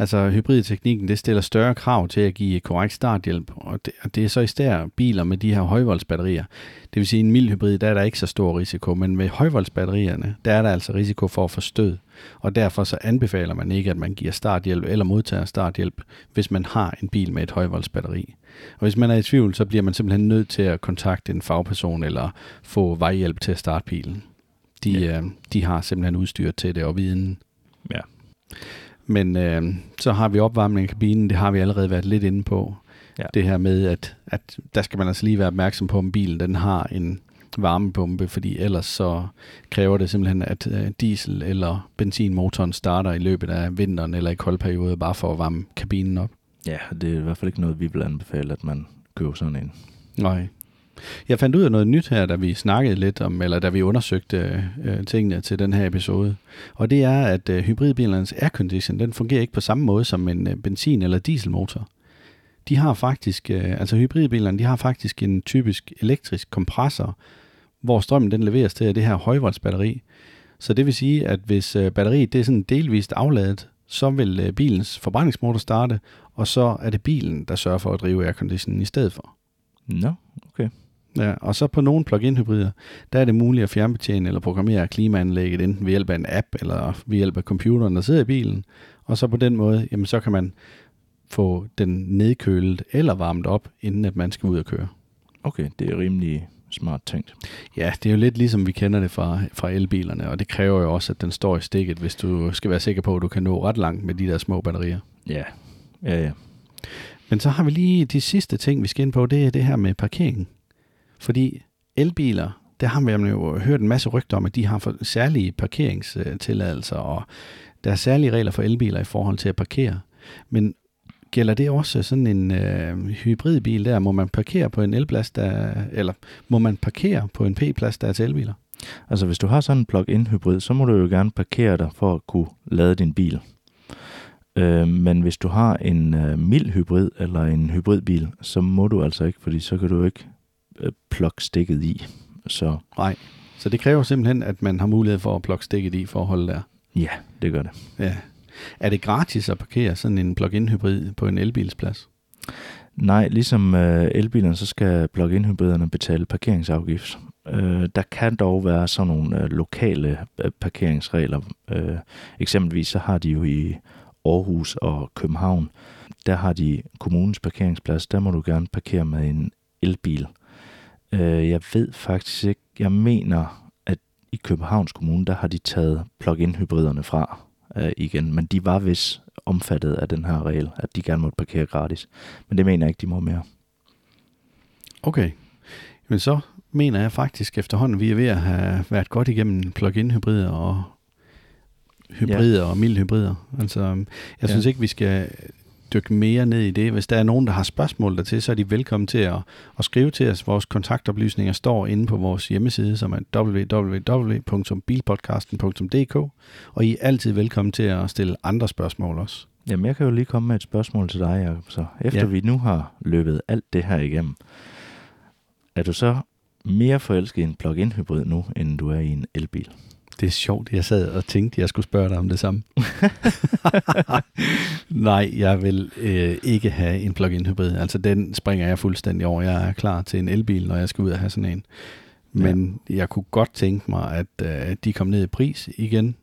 Altså hybridteknikken, det stiller større krav til at give korrekt starthjælp, og det, og det er så især biler med de her højvoldsbatterier. Det vil sige, en mild hybrid, der er der ikke så stor risiko, men med højvoldsbatterierne, der er der altså risiko for at få stød, og derfor så anbefaler man ikke, at man giver starthjælp eller modtager starthjælp, hvis man har en bil med et højvoldsbatteri. Og hvis man er i tvivl, så bliver man simpelthen nødt til at kontakte en fagperson eller få vejhjælp til at starte bilen. De, ja. øh, de har simpelthen udstyr til det og viden. Ja. Men øh, så har vi opvarmning af kabinen, det har vi allerede været lidt inde på. Ja. Det her med, at, at der skal man altså lige være opmærksom på, om bilen den har en varmepumpe, fordi ellers så kræver det simpelthen, at øh, diesel- eller benzinmotoren starter i løbet af vinteren eller i koldperioder, bare for at varme kabinen op. Ja, det er i hvert fald ikke noget, vi vil anbefale, at man køber sådan en. Nej. Jeg fandt ud af noget nyt her, da vi snakkede lidt om, eller da vi undersøgte øh, tingene til den her episode. Og det er, at øh, hybridbilernes aircondition, den fungerer ikke på samme måde som en øh, benzin- eller dieselmotor. De har faktisk, øh, altså hybridbilerne, de har faktisk en typisk elektrisk kompressor, hvor strømmen den leveres til det her højvoltsbatteri. Så det vil sige, at hvis øh, batteriet det er sådan delvist afladet, så vil øh, bilens forbrændingsmotor starte, og så er det bilen, der sørger for at drive airconditionen i stedet for. Nå. Ja, og så på nogle plug-in hybrider, der er det muligt at fjernbetjene eller programmere klimaanlægget enten ved hjælp af en app eller ved hjælp af computeren, der sidder i bilen. Og så på den måde, jamen så kan man få den nedkølet eller varmet op, inden at man skal ud og køre. Okay, det er rimelig smart tænkt. Ja, det er jo lidt ligesom vi kender det fra, fra elbilerne, og det kræver jo også, at den står i stikket, hvis du skal være sikker på, at du kan nå ret langt med de der små batterier. Ja, ja, ja. Men så har vi lige de sidste ting, vi skal ind på, det er det her med parkeringen. Fordi elbiler, der har vi jo hørt en masse rygter om, at de har for særlige parkeringstilladelser, og der er særlige regler for elbiler i forhold til at parkere. Men gælder det også sådan en øh, hybridbil der? Må man parkere på en elplads, der, eller må man parkere på en P-plads, der er til elbiler? Altså hvis du har sådan en plug-in hybrid, så må du jo gerne parkere dig for at kunne lade din bil. Øh, men hvis du har en øh, mild hybrid eller en hybridbil, så må du altså ikke, fordi så kan du ikke øh, plukke stikket i. Så Nej, så det kræver simpelthen, at man har mulighed for at plukke stikket i for at holde der. ja, det gør det. Ja. Er det gratis at parkere sådan en plug-in hybrid på en elbilsplads? Nej, ligesom øh, elbilerne, så skal plug-in hybriderne betale parkeringsafgift. Øh, der kan dog være sådan nogle øh, lokale øh, parkeringsregler. Øh, eksempelvis så har de jo i Aarhus og København, der har de kommunens parkeringsplads, der må du gerne parkere med en elbil. Øh, jeg ved faktisk ikke, jeg mener, at i Københavns Kommune, der har de taget plug-in hybriderne fra øh, igen, men de var vist omfattet af den her regel, at de gerne måtte parkere gratis. Men det mener jeg ikke, de må mere. Okay. Men så mener jeg faktisk efterhånden, vi er ved at have været godt igennem plug-in hybrider og hybrider ja. og mild hybrider. Altså, jeg Ja. synes ikke, vi skal dykke mere ned i det. Hvis der er nogen, der har spørgsmål dertil, så er de velkommen til at, at skrive til os. Vores kontaktoplysninger står inde på vores hjemmeside, som er www.bilpodcasten.dk, og I er altid velkommen til at stille andre spørgsmål også. Jamen, jeg kan jo lige komme med et spørgsmål til dig, Jacob. Så efter Ja. vi nu har løbet alt det her igennem, er du så mere forelsket i en plug-in hybrid nu, end du er i en elbil? Det er sjovt, jeg sad og tænkte, jeg skulle spørge dig om det samme. Nej, jeg vil øh, ikke have en plug-in hybrid. Altså den springer jeg fuldstændig over. Jeg er klar til en elbil, når jeg skal ud og have sådan en. Men ja. jeg kunne godt tænke mig, at øh, de kom ned i pris igen.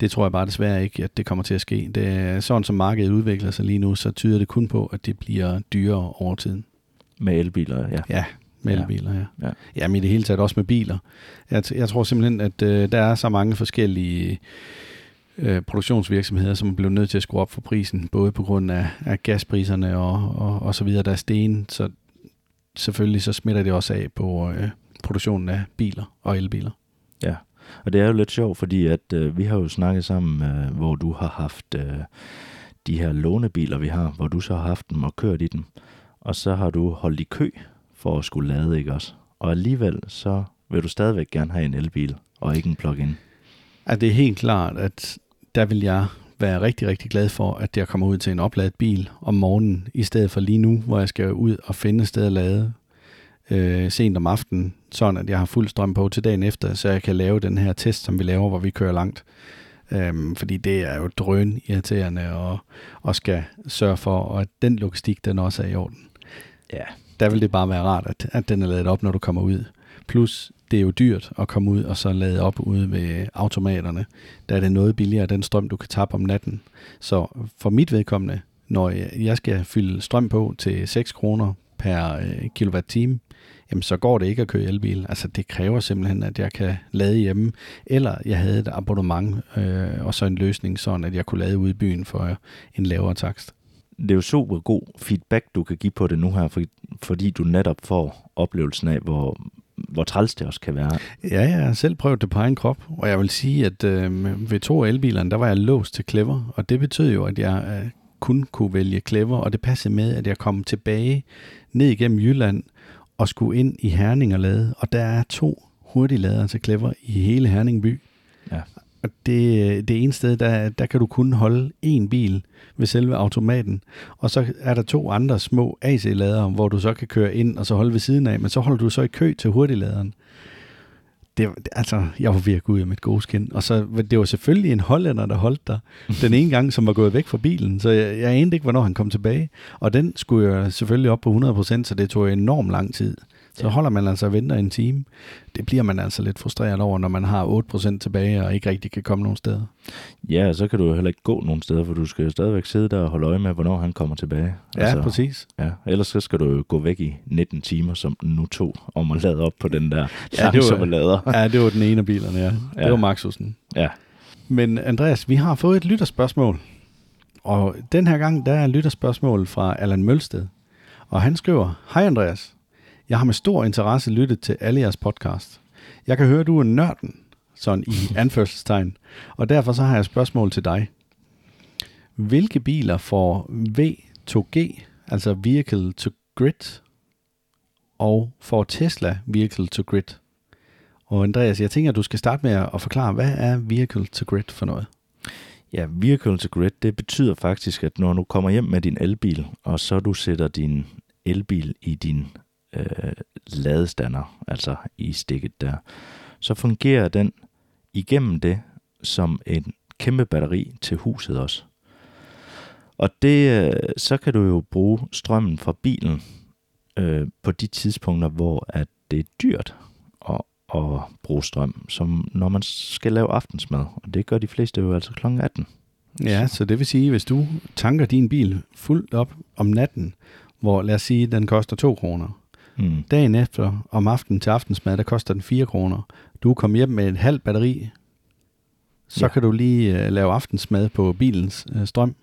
Det tror jeg bare desværre ikke, at det kommer til at ske. Det er sådan, som markedet udvikler sig lige nu, så tyder det kun på, at det bliver dyrere over tiden. Med elbiler, ja. Ja, med Ja. elbiler, ja. Ja. Jamen i det hele taget også med biler. Jeg, jeg tror simpelthen, at øh, der er så mange forskellige øh, produktionsvirksomheder, som er blevet nødt til at skrue op for prisen, både på grund af, af gaspriserne og, og, og så videre, der er sten, så selvfølgelig så smitter det også af på øh, produktionen af biler og elbiler. Ja, og det er jo lidt sjovt, fordi at øh, vi har jo snakket sammen, øh, hvor du har haft øh, de her lånebiler, vi har, hvor du så har haft dem og kørt i dem, og så har du holdt i kø for at skulle lade, ikke også? Og alligevel så vil du stadigvæk gerne have en elbil, og ikke en plug-in. At det er helt klart, at der vil jeg være rigtig, rigtig glad for, at jeg kommer ud til en opladet bil om morgenen, i stedet for lige nu, hvor jeg skal ud og finde et sted at lade øh, sent om aftenen, sådan at jeg har fuld strøm på til dagen efter, så jeg kan lave den her test, som vi laver, hvor vi kører langt. Øhm, fordi det er jo drøn irriterende og, og skal sørge for, at den logistik, den også er i orden. Ja. Der vil det bare være rart, at, at den er lavet op, når du kommer ud. Plus, det er jo dyrt at komme ud og så lade op ude ved automaterne. Der er det noget billigere, den strøm, du kan tabe om natten. Så for mit vedkommende, når jeg- skal fylde strøm på til 6 kroner per øh, kilowatt-time, jamen så går det ikke at køre elbil. Altså det kræver simpelthen, at jeg kan lade hjemme, eller jeg havde et abonnement øh, og så en løsning, sådan at jeg kunne lade ude i byen for en lavere takst. Det er jo super god feedback, du kan give på det nu her, for, fordi du netop får oplevelsen af, hvor, hvor træls det også kan være. Ja, jeg har selv prøvet det på egen krop, og jeg vil sige, at øh, ved to af elbilerne, der var jeg låst til Clever, og det betød jo, at jeg øh, kun kunne vælge Clever, og det passede med, at jeg kom tilbage ned igennem Jylland og skulle ind i Herning og lade, og der er to hurtigladere til Clever i hele Herning by. Og det, det ene sted, der, der kan du kun holde én bil ved selve automaten, og så er der to andre små AC-ladere, hvor du så kan køre ind og så holde ved siden af, men så holder du så i kø til hurtigladeren. Det, altså, jeg var virkelig ud af mit gode skin. Og så, det var selvfølgelig en hollænder, der holdt der. Den ene gang, som var gået væk fra bilen. Så jeg, jeg anede ikke, hvornår han kom tilbage. Og den skulle jeg selvfølgelig op på 100%, så det tog enormt lang tid. Så Ja. holder man altså og venter en time. Det bliver man altså lidt frustreret over, når man har 8% tilbage og ikke rigtig kan komme nogen steder. Ja, og så kan du heller ikke gå nogen steder, for du skal jo stadigvæk sidde der og holde øje med, hvornår han kommer tilbage. Ja, altså, præcis. Ja, ellers så skal du jo gå væk i 19 timer, som den nu tog, om at lade op på den der Ja, det var- lader. Ja, det var den ene af bilerne, ja. ja. Det var Maxusen. Ja. Men Andreas, vi har fået et lytterspørgsmål. Og den her gang, der er et lytterspørgsmål fra Allan Mølsted. Og han skriver, Hej Andreas, jeg har med stor interesse lyttet til alle jeres podcast. Jeg kan høre, du er nørden, sådan i anførselstegn. Og derfor så har jeg et spørgsmål til dig. Hvilke biler får V2G, altså Vehicle to Grid, og får Tesla Vehicle to Grid? Og Andreas, jeg tænker, at du skal starte med at forklare, hvad er Vehicle to Grid for noget? Ja, vehicle to grid, det betyder faktisk, at når du kommer hjem med din elbil, og så du sætter din elbil i din øh, ladestander, altså i stikket der, så fungerer den igennem det som en kæmpe batteri til huset også. Og det, øh, så kan du jo bruge strømmen fra bilen øh, på de tidspunkter, hvor at det er dyrt at, at bruge strøm, som når man skal lave aftensmad. Og det gør de fleste jo altså kl. 18. Ja, så det vil sige, hvis du tanker din bil fuldt op om natten, hvor lad os sige, den koster 2 kroner. Mm. Dagen efter, om aftenen til aftensmad, der koster den 4 kroner. Du kommer hjem med et halvt batteri, så Ja. kan du lige uh, lave aftensmad på bilens uh, strøm,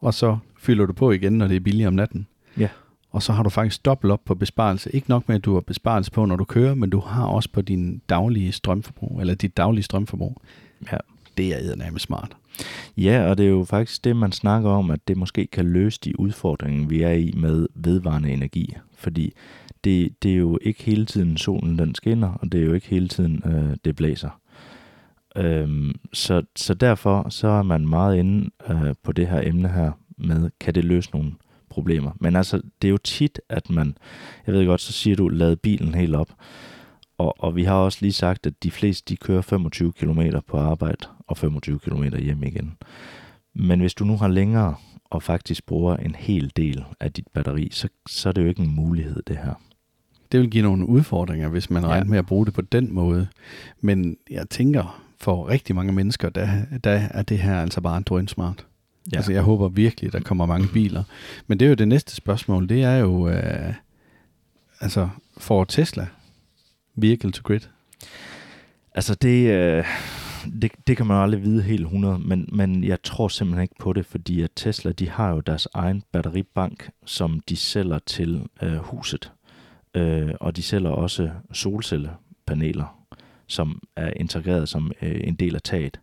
og så fylder du på igen, når det er billigt om natten. Ja. Og så har du faktisk dobbelt op på besparelse. Ikke nok med, at du har besparelse på, når du kører, men du har også på din daglige strømforbrug, eller dit daglige strømforbrug. Ja. Det er eddermame smart. Ja, og det er jo faktisk det, man snakker om, at det måske kan løse de udfordringer, vi er i med vedvarende energi. Fordi det, det er jo ikke hele tiden solen den skinner, og det er jo ikke hele tiden øh, det blæser. Øhm, så, så derfor så er man meget inde øh, på det her emne her med, kan det løse nogle problemer. Men altså, det er jo tit, at man, jeg ved godt, så siger du, lad bilen helt op. Og, og vi har også lige sagt, at de fleste de kører 25 km på arbejde og 25 km hjem igen. Men hvis du nu har længere og faktisk bruger en hel del af dit batteri, så, så er det jo ikke en mulighed, det her. Det vil give nogle udfordringer, hvis man Ja. regner med at bruge det på den måde. Men jeg tænker, for rigtig mange mennesker, der, der er det her altså bare drønsmart. Ja. Altså jeg håber virkelig, der kommer mange biler. Men det er jo det næste spørgsmål, det er jo, øh, altså får Tesla vehicle to grid? Altså det, øh, det, det kan man jo aldrig vide helt 100, men, men jeg tror simpelthen ikke på det, fordi at Tesla de har jo deres egen batteribank, som de sælger til øh, huset. Øh, og de sælger også solcellepaneler, som er integreret som øh, en del af taget.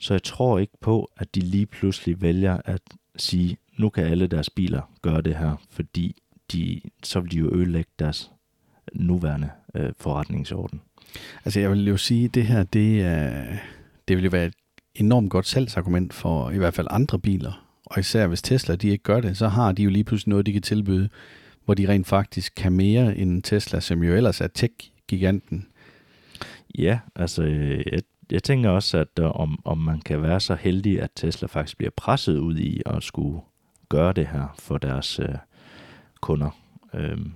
Så jeg tror ikke på, at de lige pludselig vælger at sige, nu kan alle deres biler gøre det her, fordi de, så vil de jo ødelægge deres nuværende øh, forretningsorden. Altså jeg vil jo sige, at det her, det, er, det vil jo være et enormt godt salgsargument for i hvert fald andre biler. Og især hvis Tesla de ikke gør det, så har de jo lige pludselig noget, de kan tilbyde, hvor de rent faktisk kan mere end Tesla, som jo ellers er tech-giganten. Ja, altså jeg, jeg tænker også, at uh, om, om man kan være så heldig, at Tesla faktisk bliver presset ud i at skulle gøre det her for deres uh, kunder. Øhm,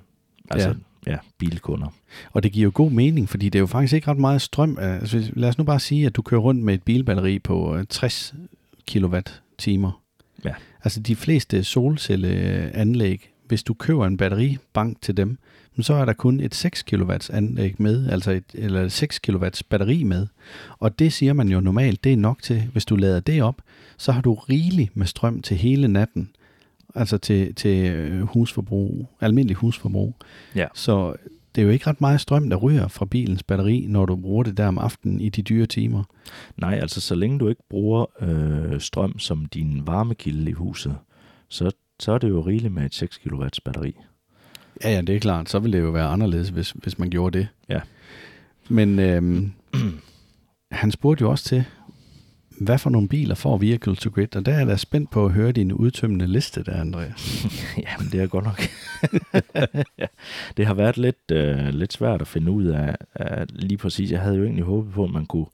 altså, ja. ja, bilkunder. Og det giver jo god mening, fordi det er jo faktisk ikke ret meget strøm. Altså, lad os nu bare sige, at du kører rundt med et bilbatteri på 60 kWh. Ja. Altså de fleste solcelleanlæg, hvis du køber en batteribank til dem, så er der kun et 6 kW anlæg med, altså et, eller et 6 kW batteri med. Og det siger man jo normalt, det er nok til, hvis du lader det op, så har du rigeligt med strøm til hele natten. Altså til, til øh, husforbrug, almindelig husforbrug. Ja. Så det er jo ikke ret meget strøm, der ryger fra bilens batteri, når du bruger det der om aftenen i de dyre timer. Nej, altså så længe du ikke bruger øh, strøm som din varmekilde i huset, så, så er det jo rigeligt med et 6 kW batteri. Ja, ja, det er klart. Så ville det jo være anderledes, hvis, hvis man gjorde det. Ja. Men øhm, han spurgte jo også til, hvad for nogle biler får Vehicle to Grid? Og der er jeg da spændt på at høre din udtømmende liste der, Andreas. Jamen, det er godt nok. ja, det har været lidt, øh, lidt svært at finde ud af, af lige præcis. Jeg havde jo egentlig håbet på, at man kunne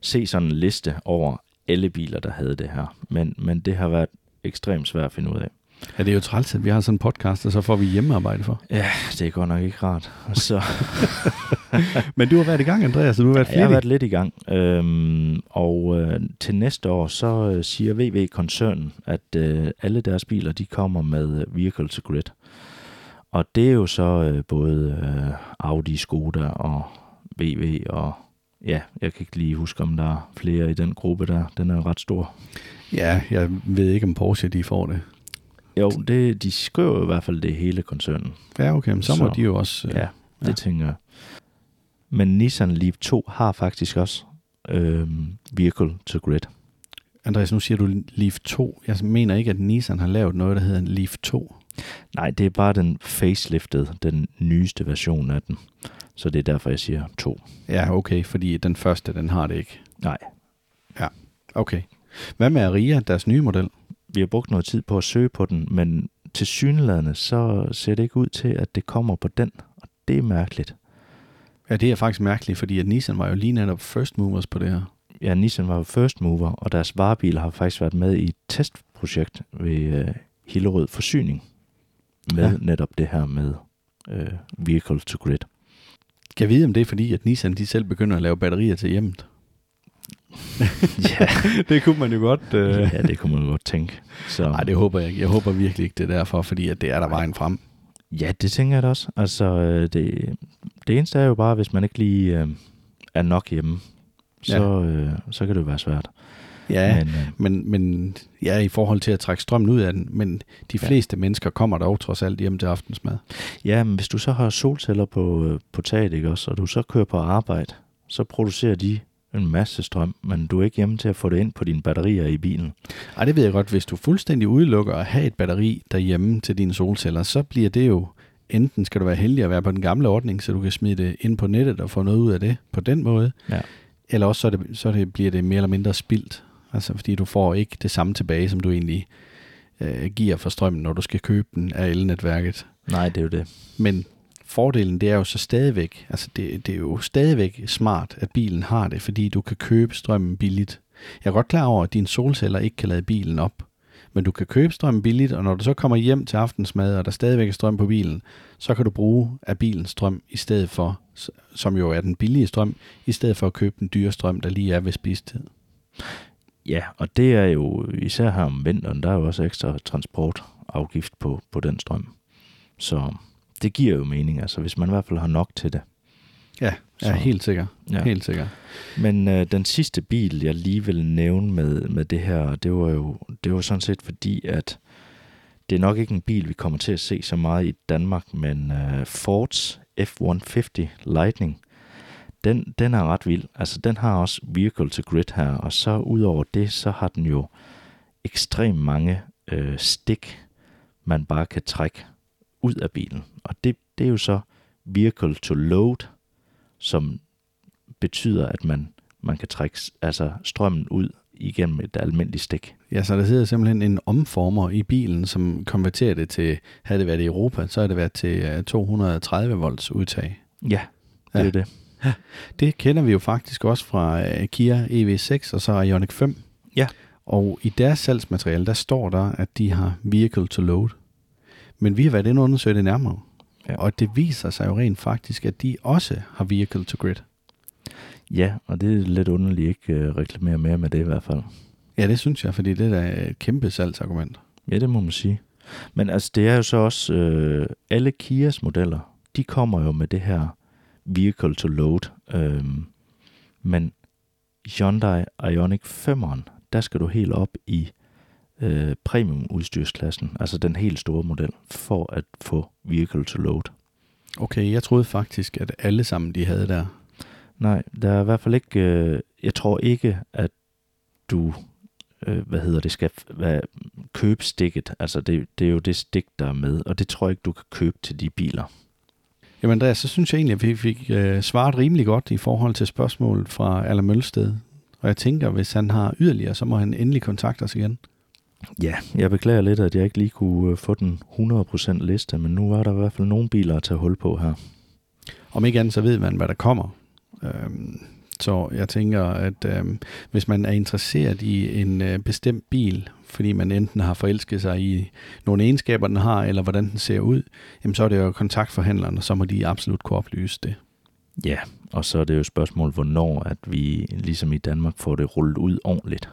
se sådan en liste over alle biler, der havde det her. Men, men det har været ekstremt svært at finde ud af. Ja, det er jo træls, at vi har sådan en podcast, og så får vi hjemmearbejde for. Ja, det er godt nok ikke rart. Så. Men du har været i gang, Andreas, så du har været ja, Jeg har været lidt i gang. Øhm, og øh, til næste år, så øh, siger VV-koncernen, at øh, alle deres biler, de kommer med øh, Vehicle to Grid. Og det er jo så øh, både øh, Audi, Skoda og VV og ja, jeg kan ikke lige huske, om der er flere i den gruppe der. Den er ret stor. Ja, jeg ved ikke, om Porsche de får det. Jo, det, de skriver i hvert fald det hele koncernen. Ja, okay, men så, så må de jo også... Øh, ja, det ja. tænker jeg. Men Nissan Leaf 2 har faktisk også øh, Vehicle to Grid. Andreas, nu siger du Leaf 2. Jeg mener ikke, at Nissan har lavet noget, der hedder en Leaf 2. Nej, det er bare den faceliftede, den nyeste version af den. Så det er derfor, jeg siger 2. Ja, okay, fordi den første, den har det ikke. Nej. Ja, okay. Hvad med Aria, deres nye model? Vi har brugt noget tid på at søge på den, men til synlædende, så ser det ikke ud til, at det kommer på den, og det er mærkeligt. Ja, det er faktisk mærkeligt, fordi at Nissan var jo lige netop first movers på det her. Ja, Nissan var jo first mover, og deres varebil har faktisk været med i et testprojekt ved uh, Hillerød Forsyning, med ja. netop det her med uh, Vehicle to Grid. Kan jeg vide, om det er fordi, at Nissan de selv begynder at lave batterier til hjemmet? Ja. det kunne man jo godt... Øh... Ja, det kunne man jo godt tænke. Så... Nej, det håber jeg ikke. Jeg håber virkelig ikke, det er derfor, fordi at det er der vejen frem. Ja, det tænker jeg da også. Altså, øh, det, det eneste er jo bare, hvis man ikke lige øh, er nok hjemme, så, ja. øh, så kan det jo være svært. Ja, men, øh, men, men ja, i forhold til at trække strømmen ud af den, men de fleste ja. mennesker kommer dog trods alt hjem til aftensmad. Ja, men hvis du så har solceller på, øh, på taget, ikke også, og du så kører på arbejde, så producerer de en masse strøm, men du er ikke hjemme til at få det ind på dine batterier i bilen. Ej, det ved jeg godt. Hvis du fuldstændig udelukker at have et batteri derhjemme til dine solceller, så bliver det jo, enten skal du være heldig at være på den gamle ordning, så du kan smide det ind på nettet og få noget ud af det på den måde, ja. eller også så, det, så det, bliver det mere eller mindre spildt, altså fordi du får ikke det samme tilbage, som du egentlig øh, giver for strømmen, når du skal købe den af elnetværket. Nej, det er jo det. Men fordelen det er jo så stadigvæk, altså det, det er jo stadigvæk smart, at bilen har det, fordi du kan købe strømmen billigt. Jeg er godt klar over, at dine solceller ikke kan lade bilen op, men du kan købe strømmen billigt, og når du så kommer hjem til aftensmad, og der stadigvæk er strøm på bilen, så kan du bruge af bilens strøm i stedet for, som jo er den billige strøm, i stedet for at købe den dyre strøm, der lige er ved spistid. Ja, og det er jo især her om vinteren, der er jo også ekstra transportafgift på, på den strøm. Så det giver jo mening, altså hvis man i hvert fald har nok til det. Ja, Så- ja helt sikkert. Ja. Helt sikkert. Men øh, den sidste bil, jeg lige vil nævne med, med det her, det var jo det var sådan set fordi, at det er nok ikke en bil, vi kommer til at se så meget i Danmark, men øh, Fords F-150 Lightning, den, den er ret vild. Altså, den har også vehicle to grid her, og så udover det, så har den jo ekstremt mange øh, stik, man bare kan trække ud af bilen. Og det, det er jo så vehicle to load, som betyder, at man, man kan trække altså strømmen ud igennem et almindeligt stik. Ja, så der sidder simpelthen en omformer i bilen, som konverterer det til, havde det været i Europa, så havde det været til øh, 230 volts udtag. Ja, det Ja. er det. Det kender vi jo faktisk også fra øh, Kia EV6 og så Ioniq 5. Ja. Og i deres salgsmateriale, der står der, at de har vehicle to load. Men vi har været inde og undersøge det nærmere. Ja. Og det viser sig jo rent faktisk, at de også har vehicle to grid. Ja, og det er lidt underligt ikke uh, reklamere mere med det i hvert fald. Ja, det synes jeg, fordi det er et kæmpe salgsargument. Ja, det må man sige. Men altså, det er jo så også, øh, alle Kias modeller, de kommer jo med det her vehicle to load. Øhm, men Hyundai Ioniq 5'eren, der skal du helt op i øh, premium udstyrsklassen, altså den helt store model, for at få vehicle to load. Okay, jeg troede faktisk, at alle sammen de havde der. Nej, der er i hvert fald ikke, øh, jeg tror ikke, at du, øh, hvad hedder det, skal hvad, købe stikket. Altså det, det er jo det stik, der er med, og det tror jeg ikke, du kan købe til de biler. Jamen Andreas, så synes jeg egentlig, at vi fik øh, svaret rimelig godt i forhold til spørgsmålet fra Allan Mølsted. Og jeg tænker, hvis han har yderligere, så må han endelig kontakte os igen. Ja, jeg beklager lidt, at jeg ikke lige kunne øh, få den 100% liste, men nu var der i hvert fald nogle biler at tage hul på her. Om ikke andet, så ved man, hvad der kommer. Øhm, så jeg tænker, at øhm, hvis man er interesseret i en øh, bestemt bil, fordi man enten har forelsket sig i nogle egenskaber, den har, eller hvordan den ser ud, jamen så er det jo kontaktforhandleren, og så må de absolut kunne oplyse det. Ja, og så er det jo et spørgsmål, hvornår at vi ligesom i Danmark får det rullet ud ordentligt.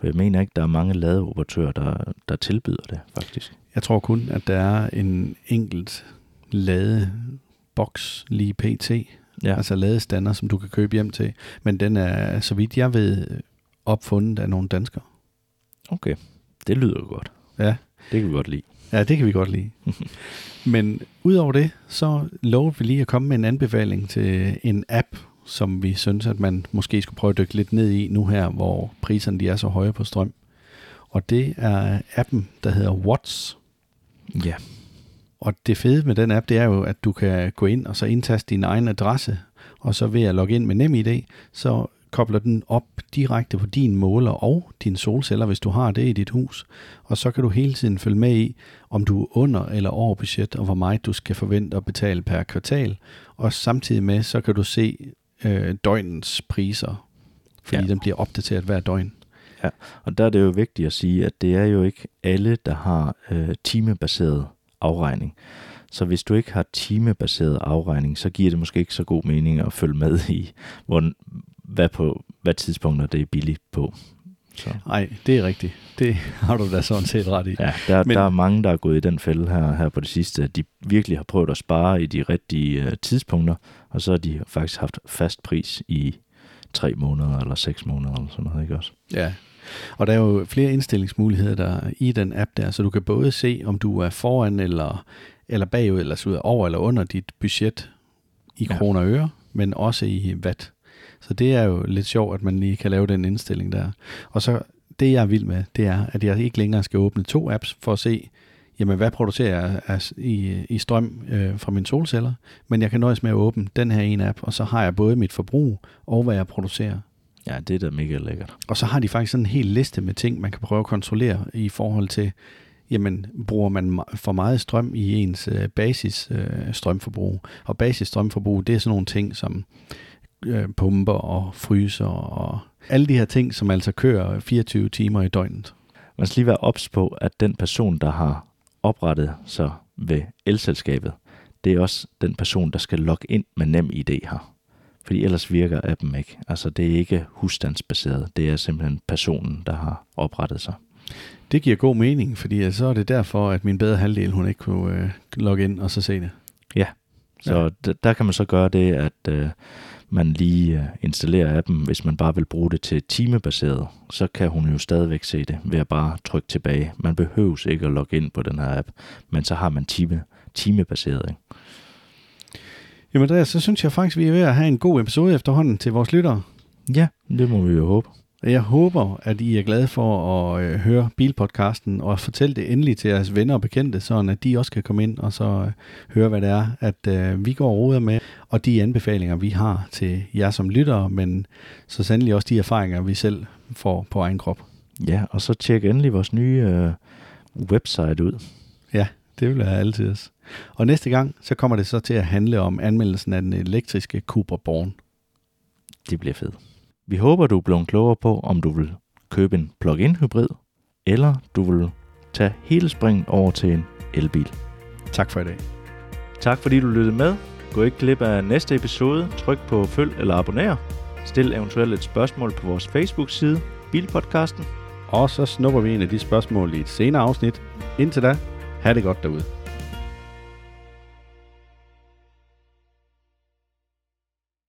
For jeg mener ikke, der er mange ladeoperatører, der, der tilbyder det, faktisk. Jeg tror kun, at der er en enkelt ladeboks lige pt. Ja, Altså ladestander, som du kan købe hjem til. Men den er, så vidt jeg ved, opfundet af nogle danskere. okay. Det lyder godt. Ja. Det kan vi godt lide. Ja, det kan vi godt lide. Men udover det, så lover vi lige at komme med en anbefaling til en app, som vi synes, at man måske skulle prøve at dykke lidt ned i nu her, hvor priserne de er så høje på strøm. Og det er appen, der hedder Watts. Ja, Og det fede med den app, det er jo, at du kan gå ind og så indtaste din egen adresse, og så ved at logge ind med NemID, så kobler den op direkte på din måler og dine solceller, hvis du har det i dit hus. Og så kan du hele tiden følge med i, om du er under eller over budget, og hvor meget du skal forvente at betale per kvartal. Og samtidig med, så kan du se øh, døgnens priser, fordi Ja. ja. den bliver opdateret hver døgn. og der er det jo vigtigt at sige, at det er jo ikke alle, der har øh, timebaseret afregning. Så hvis du ikke har timebaseret afregning, så giver det måske ikke så god mening at følge med i, hvor, hvad, på, hvad tidspunkter det er billigt på. Nej, det er rigtigt. Det har du da sådan set ret i. ja, der, Men, der er mange, der er gået i den fælde her, her på det sidste, at de virkelig har prøvet at spare i de rigtige øh, tidspunkter, og så har de faktisk haft fast pris i tre måneder eller seks måneder eller sådan noget, ikke også? Ja, og der er jo flere indstillingsmuligheder der i den app der, så du kan både se, om du er foran eller, eller bagud, eller så ud over eller under dit budget i kroner og øre, men også i watt. Så det er jo lidt sjovt, at man lige kan lave den indstilling der. Og så det, jeg er vild med, det er, at jeg ikke længere skal åbne to apps for at se, jamen hvad producerer jeg i, i strøm øh, fra mine solceller, men jeg kan nøjes med at åbne den her ene app, og så har jeg både mit forbrug og hvad jeg producerer. Ja, det er da mega lækkert. Og så har de faktisk sådan en hel liste med ting, man kan prøve at kontrollere i forhold til, jamen, bruger man for meget strøm i ens øh, basis øh, strømforbrug. Og basis strømforbrug, det er sådan nogle ting som øh, pumper og fryser og alle de her ting, som altså kører 24 timer i døgnet. Man skal lige være ops på, at den person, der har oprettet sig ved elselskabet, det er også den person, der skal logge ind med nem ID her. Fordi ellers virker appen ikke. Altså det er ikke husstandsbaseret. Det er simpelthen personen, der har oprettet sig. Det giver god mening, fordi så er det derfor, at min bedre halvdel, hun ikke kunne øh, logge ind og så se det. Så Ja. ja. der kan man så gøre det, at øh, man lige øh, installerer appen, hvis man bare vil bruge det til timebaseret. Så kan hun jo stadigvæk se det ved at bare trykke tilbage. Man behøves ikke at logge ind på den her app, men så har man time, timebaseret. Ikke? Jamen Andreas, så synes jeg faktisk, vi er ved at have en god episode efterhånden til vores lyttere. Ja, det må vi jo håbe. Jeg håber, at I er glade for at øh, høre bilpodcasten og fortælle det endelig til jeres venner og bekendte, sådan at de også kan komme ind og så øh, høre, hvad det er, at øh, vi går og roder med, og de anbefalinger, vi har til jer som lyttere, men så sandelig også de erfaringer, vi selv får på egen krop. Ja, og så tjek endelig vores nye øh, website ud. Ja, det vil være altid. Og næste gang, så kommer det så til at handle om anmeldelsen af den elektriske Cooper Born. Det bliver fedt. Vi håber, du er blevet klogere på, om du vil købe en plug-in hybrid, eller du vil tage hele springen over til en elbil. Tak for i dag. Tak fordi du lyttede med. Gå ikke glip af næste episode. Tryk på følg eller abonner. Stil eventuelt et spørgsmål på vores Facebook-side, Bilpodcasten. Og så snupper vi en af de spørgsmål i et senere afsnit. Indtil da, ha' det godt derude.